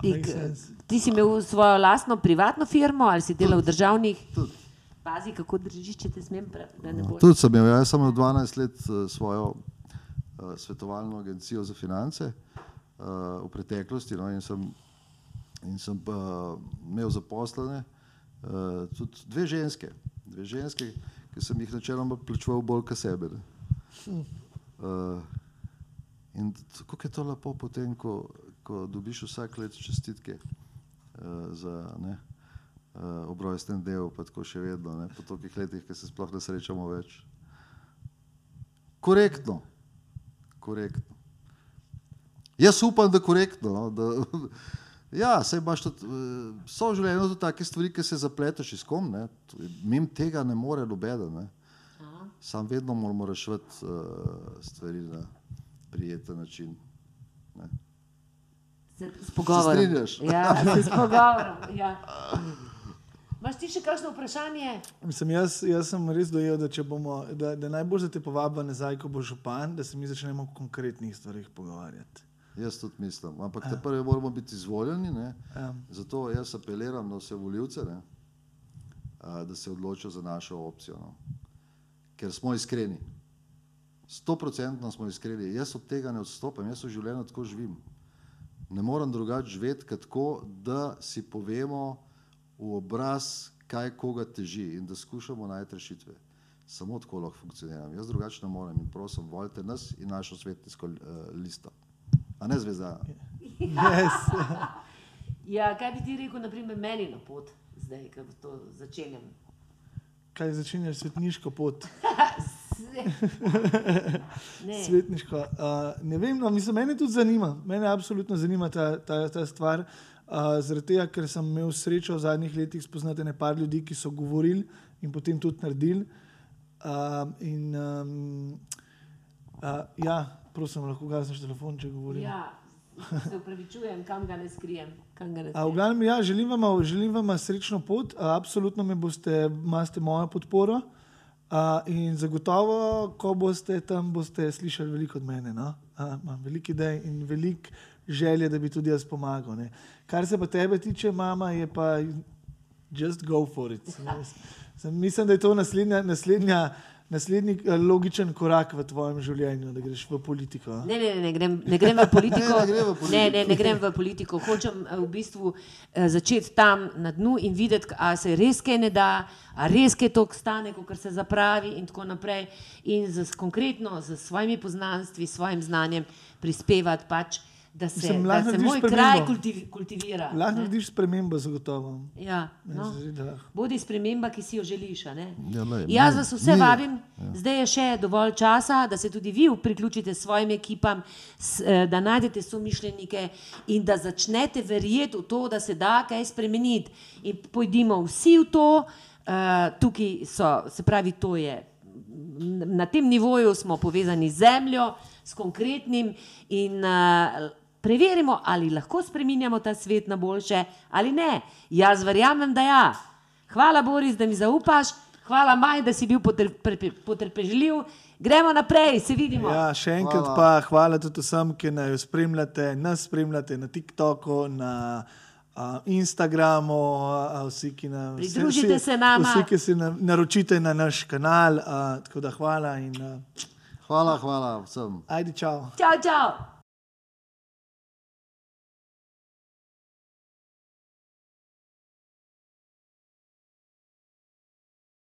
Ik, Makes sense. ti si imel svojo lastno privatno firmo ali si delal v državnih? Tudi. Pazi, kako držiš, če te smem, boš. Tudi sem imel, jaz sem imel 12 let eh, svojo uh, svetovalno agencijo za finance uh, v preteklosti no, in sem, in sem pa imel zaposlene uh, tudi dve ženske, dve ženske, ki sem jih načeloma plačeval bolj kot sebe. ne. Uh, in t- kako je to lepo potem, ko, ko dobiš vsak let čestitke uh, za ne, uh, obrojesten del, pa tako še vedno, ne, po tolikih letih, ki se sploh ne srečamo več. Korektno, korektno. Jaz upam, da korektno. No, da, ja, sej imaš tudi, eh, so v življenju tudi take stvari, ki se zapleteš iz kom, ne. Mim tega ne more nobeden, ne. Sam vedno moramo reševati uh, stvari na prijeten način. Ne. Se, s pogovorom. strinjaš? Ja, se s pogovorom. Ja. Imaš ti še kakšno vprašanje? Mislim, jaz, jaz sem res dojel, da, če bomo, da, da najbolj za te povabi nazaj, ko bo župan, da se mi začnemo o konkretnih stvarih pogovarjati. Jaz tudi mislim. Ampak te prve moramo biti izvoljeni. Ne? Ja. Zato jaz apeliram na vse voljivce, ne? da se odločijo za našo opcijo. No? Ker smo iskreni. Sto procentno smo iskreni. Jaz od tega ne odstopam, jaz v življenju tako živim. Ne morem drugače živeti, kot tako, da si povemo v obraz, kaj koga teži in da skušamo najti rešitve. Samo tako lahko funkcioniram. Jaz drugače ne morem in prosim, volite nas in našo svetniško uh, listo. A ne zvezda. Yes. Ja, kaj bi ti rekel, naprimer, meni na pot, zdaj, ko to začenjam? Kaj začenjaš svetniško pot? Ne. Svetniško. Uh, ne vem, no, mislim, mene tudi zanima. Mene absolutno zanima ta, ta, ta stvar. Uh, zaradi tega, ker sem imel srečo v zadnjih letih spoznati nekaj ljudi, ki so govorili in potem tudi naredili. Uh, in, um, uh, ja, prosim, lahko gasneš telefon, če govorim. Ja, se upravičujem, kam ga ne skrijem. Ga ne A, v skrijem. glavnem, ja, želim, vam, želim vam srečno pot, a, absolutno me boste, imate mojo podporo. A, in zagotovo, ko boste tam, boste slišali veliko od mene. No? A, imam veliko idej in veliko želje, da bi tudi jaz pomagal. Ne? Kar se pa tebe tiče, mama, je pa just go for it. Sem- Mislim, da je to naslednja, naslednja, naslednji eh, logičen korak v tvojem življenju, da greš v politiko. Ne, ne, ne, ne, grem, ne grem v politiko. Ne, ne. Ne, ne, ne grem v politiko. Hočem eh, v bistvu eh, začeti tam na dnu in videti, ali se res kaj ne da, ali res kaj to stane, kot se zapravi in tako naprej. In z, konkretno z svojimi poznanstvi, s svojim znanjem prispevati pač, da se, Mislim, da se moj spremembo. kraj kultiv, kultivira. Lahko ne. narediš spremembo, zagotovo. Ja, no. Bodi sprememba, ki si jo želiš. a ne. Ja, glej, Jaz vas vse vabim, zdaj je še dovolj časa, da se tudi vi priključite svojim ekipam, eh, da najdete somišljenike in da začnete verjeti v to, da se da kaj spremeniti. In pojdimo vsi v to, uh, tukaj so, se pravi, to je. Na tem nivoju smo povezani z zemljo, s konkretnim in uh, preverimo, ali lahko spremenjamo ta svet na boljše ali ne. Jaz verjamem, da ja. Hvala, Boris, da mi zaupaš, hvala, Maj, da si bil potrp, potrpežljiv. Gremo naprej, se vidimo. Ja, še enkrat Hvala. pa hvala tudi vsem, ki jo spremljate, nas spremljate na TikToku, na uh, Instagramu, uh, vsi, ki nam Pridružite vsi, se nama. Vsi, ki se na, naročite na naš kanal. Uh, tako da hvala in uh, Hvala, hvala vsem. ajdi, čau. Čau, čau.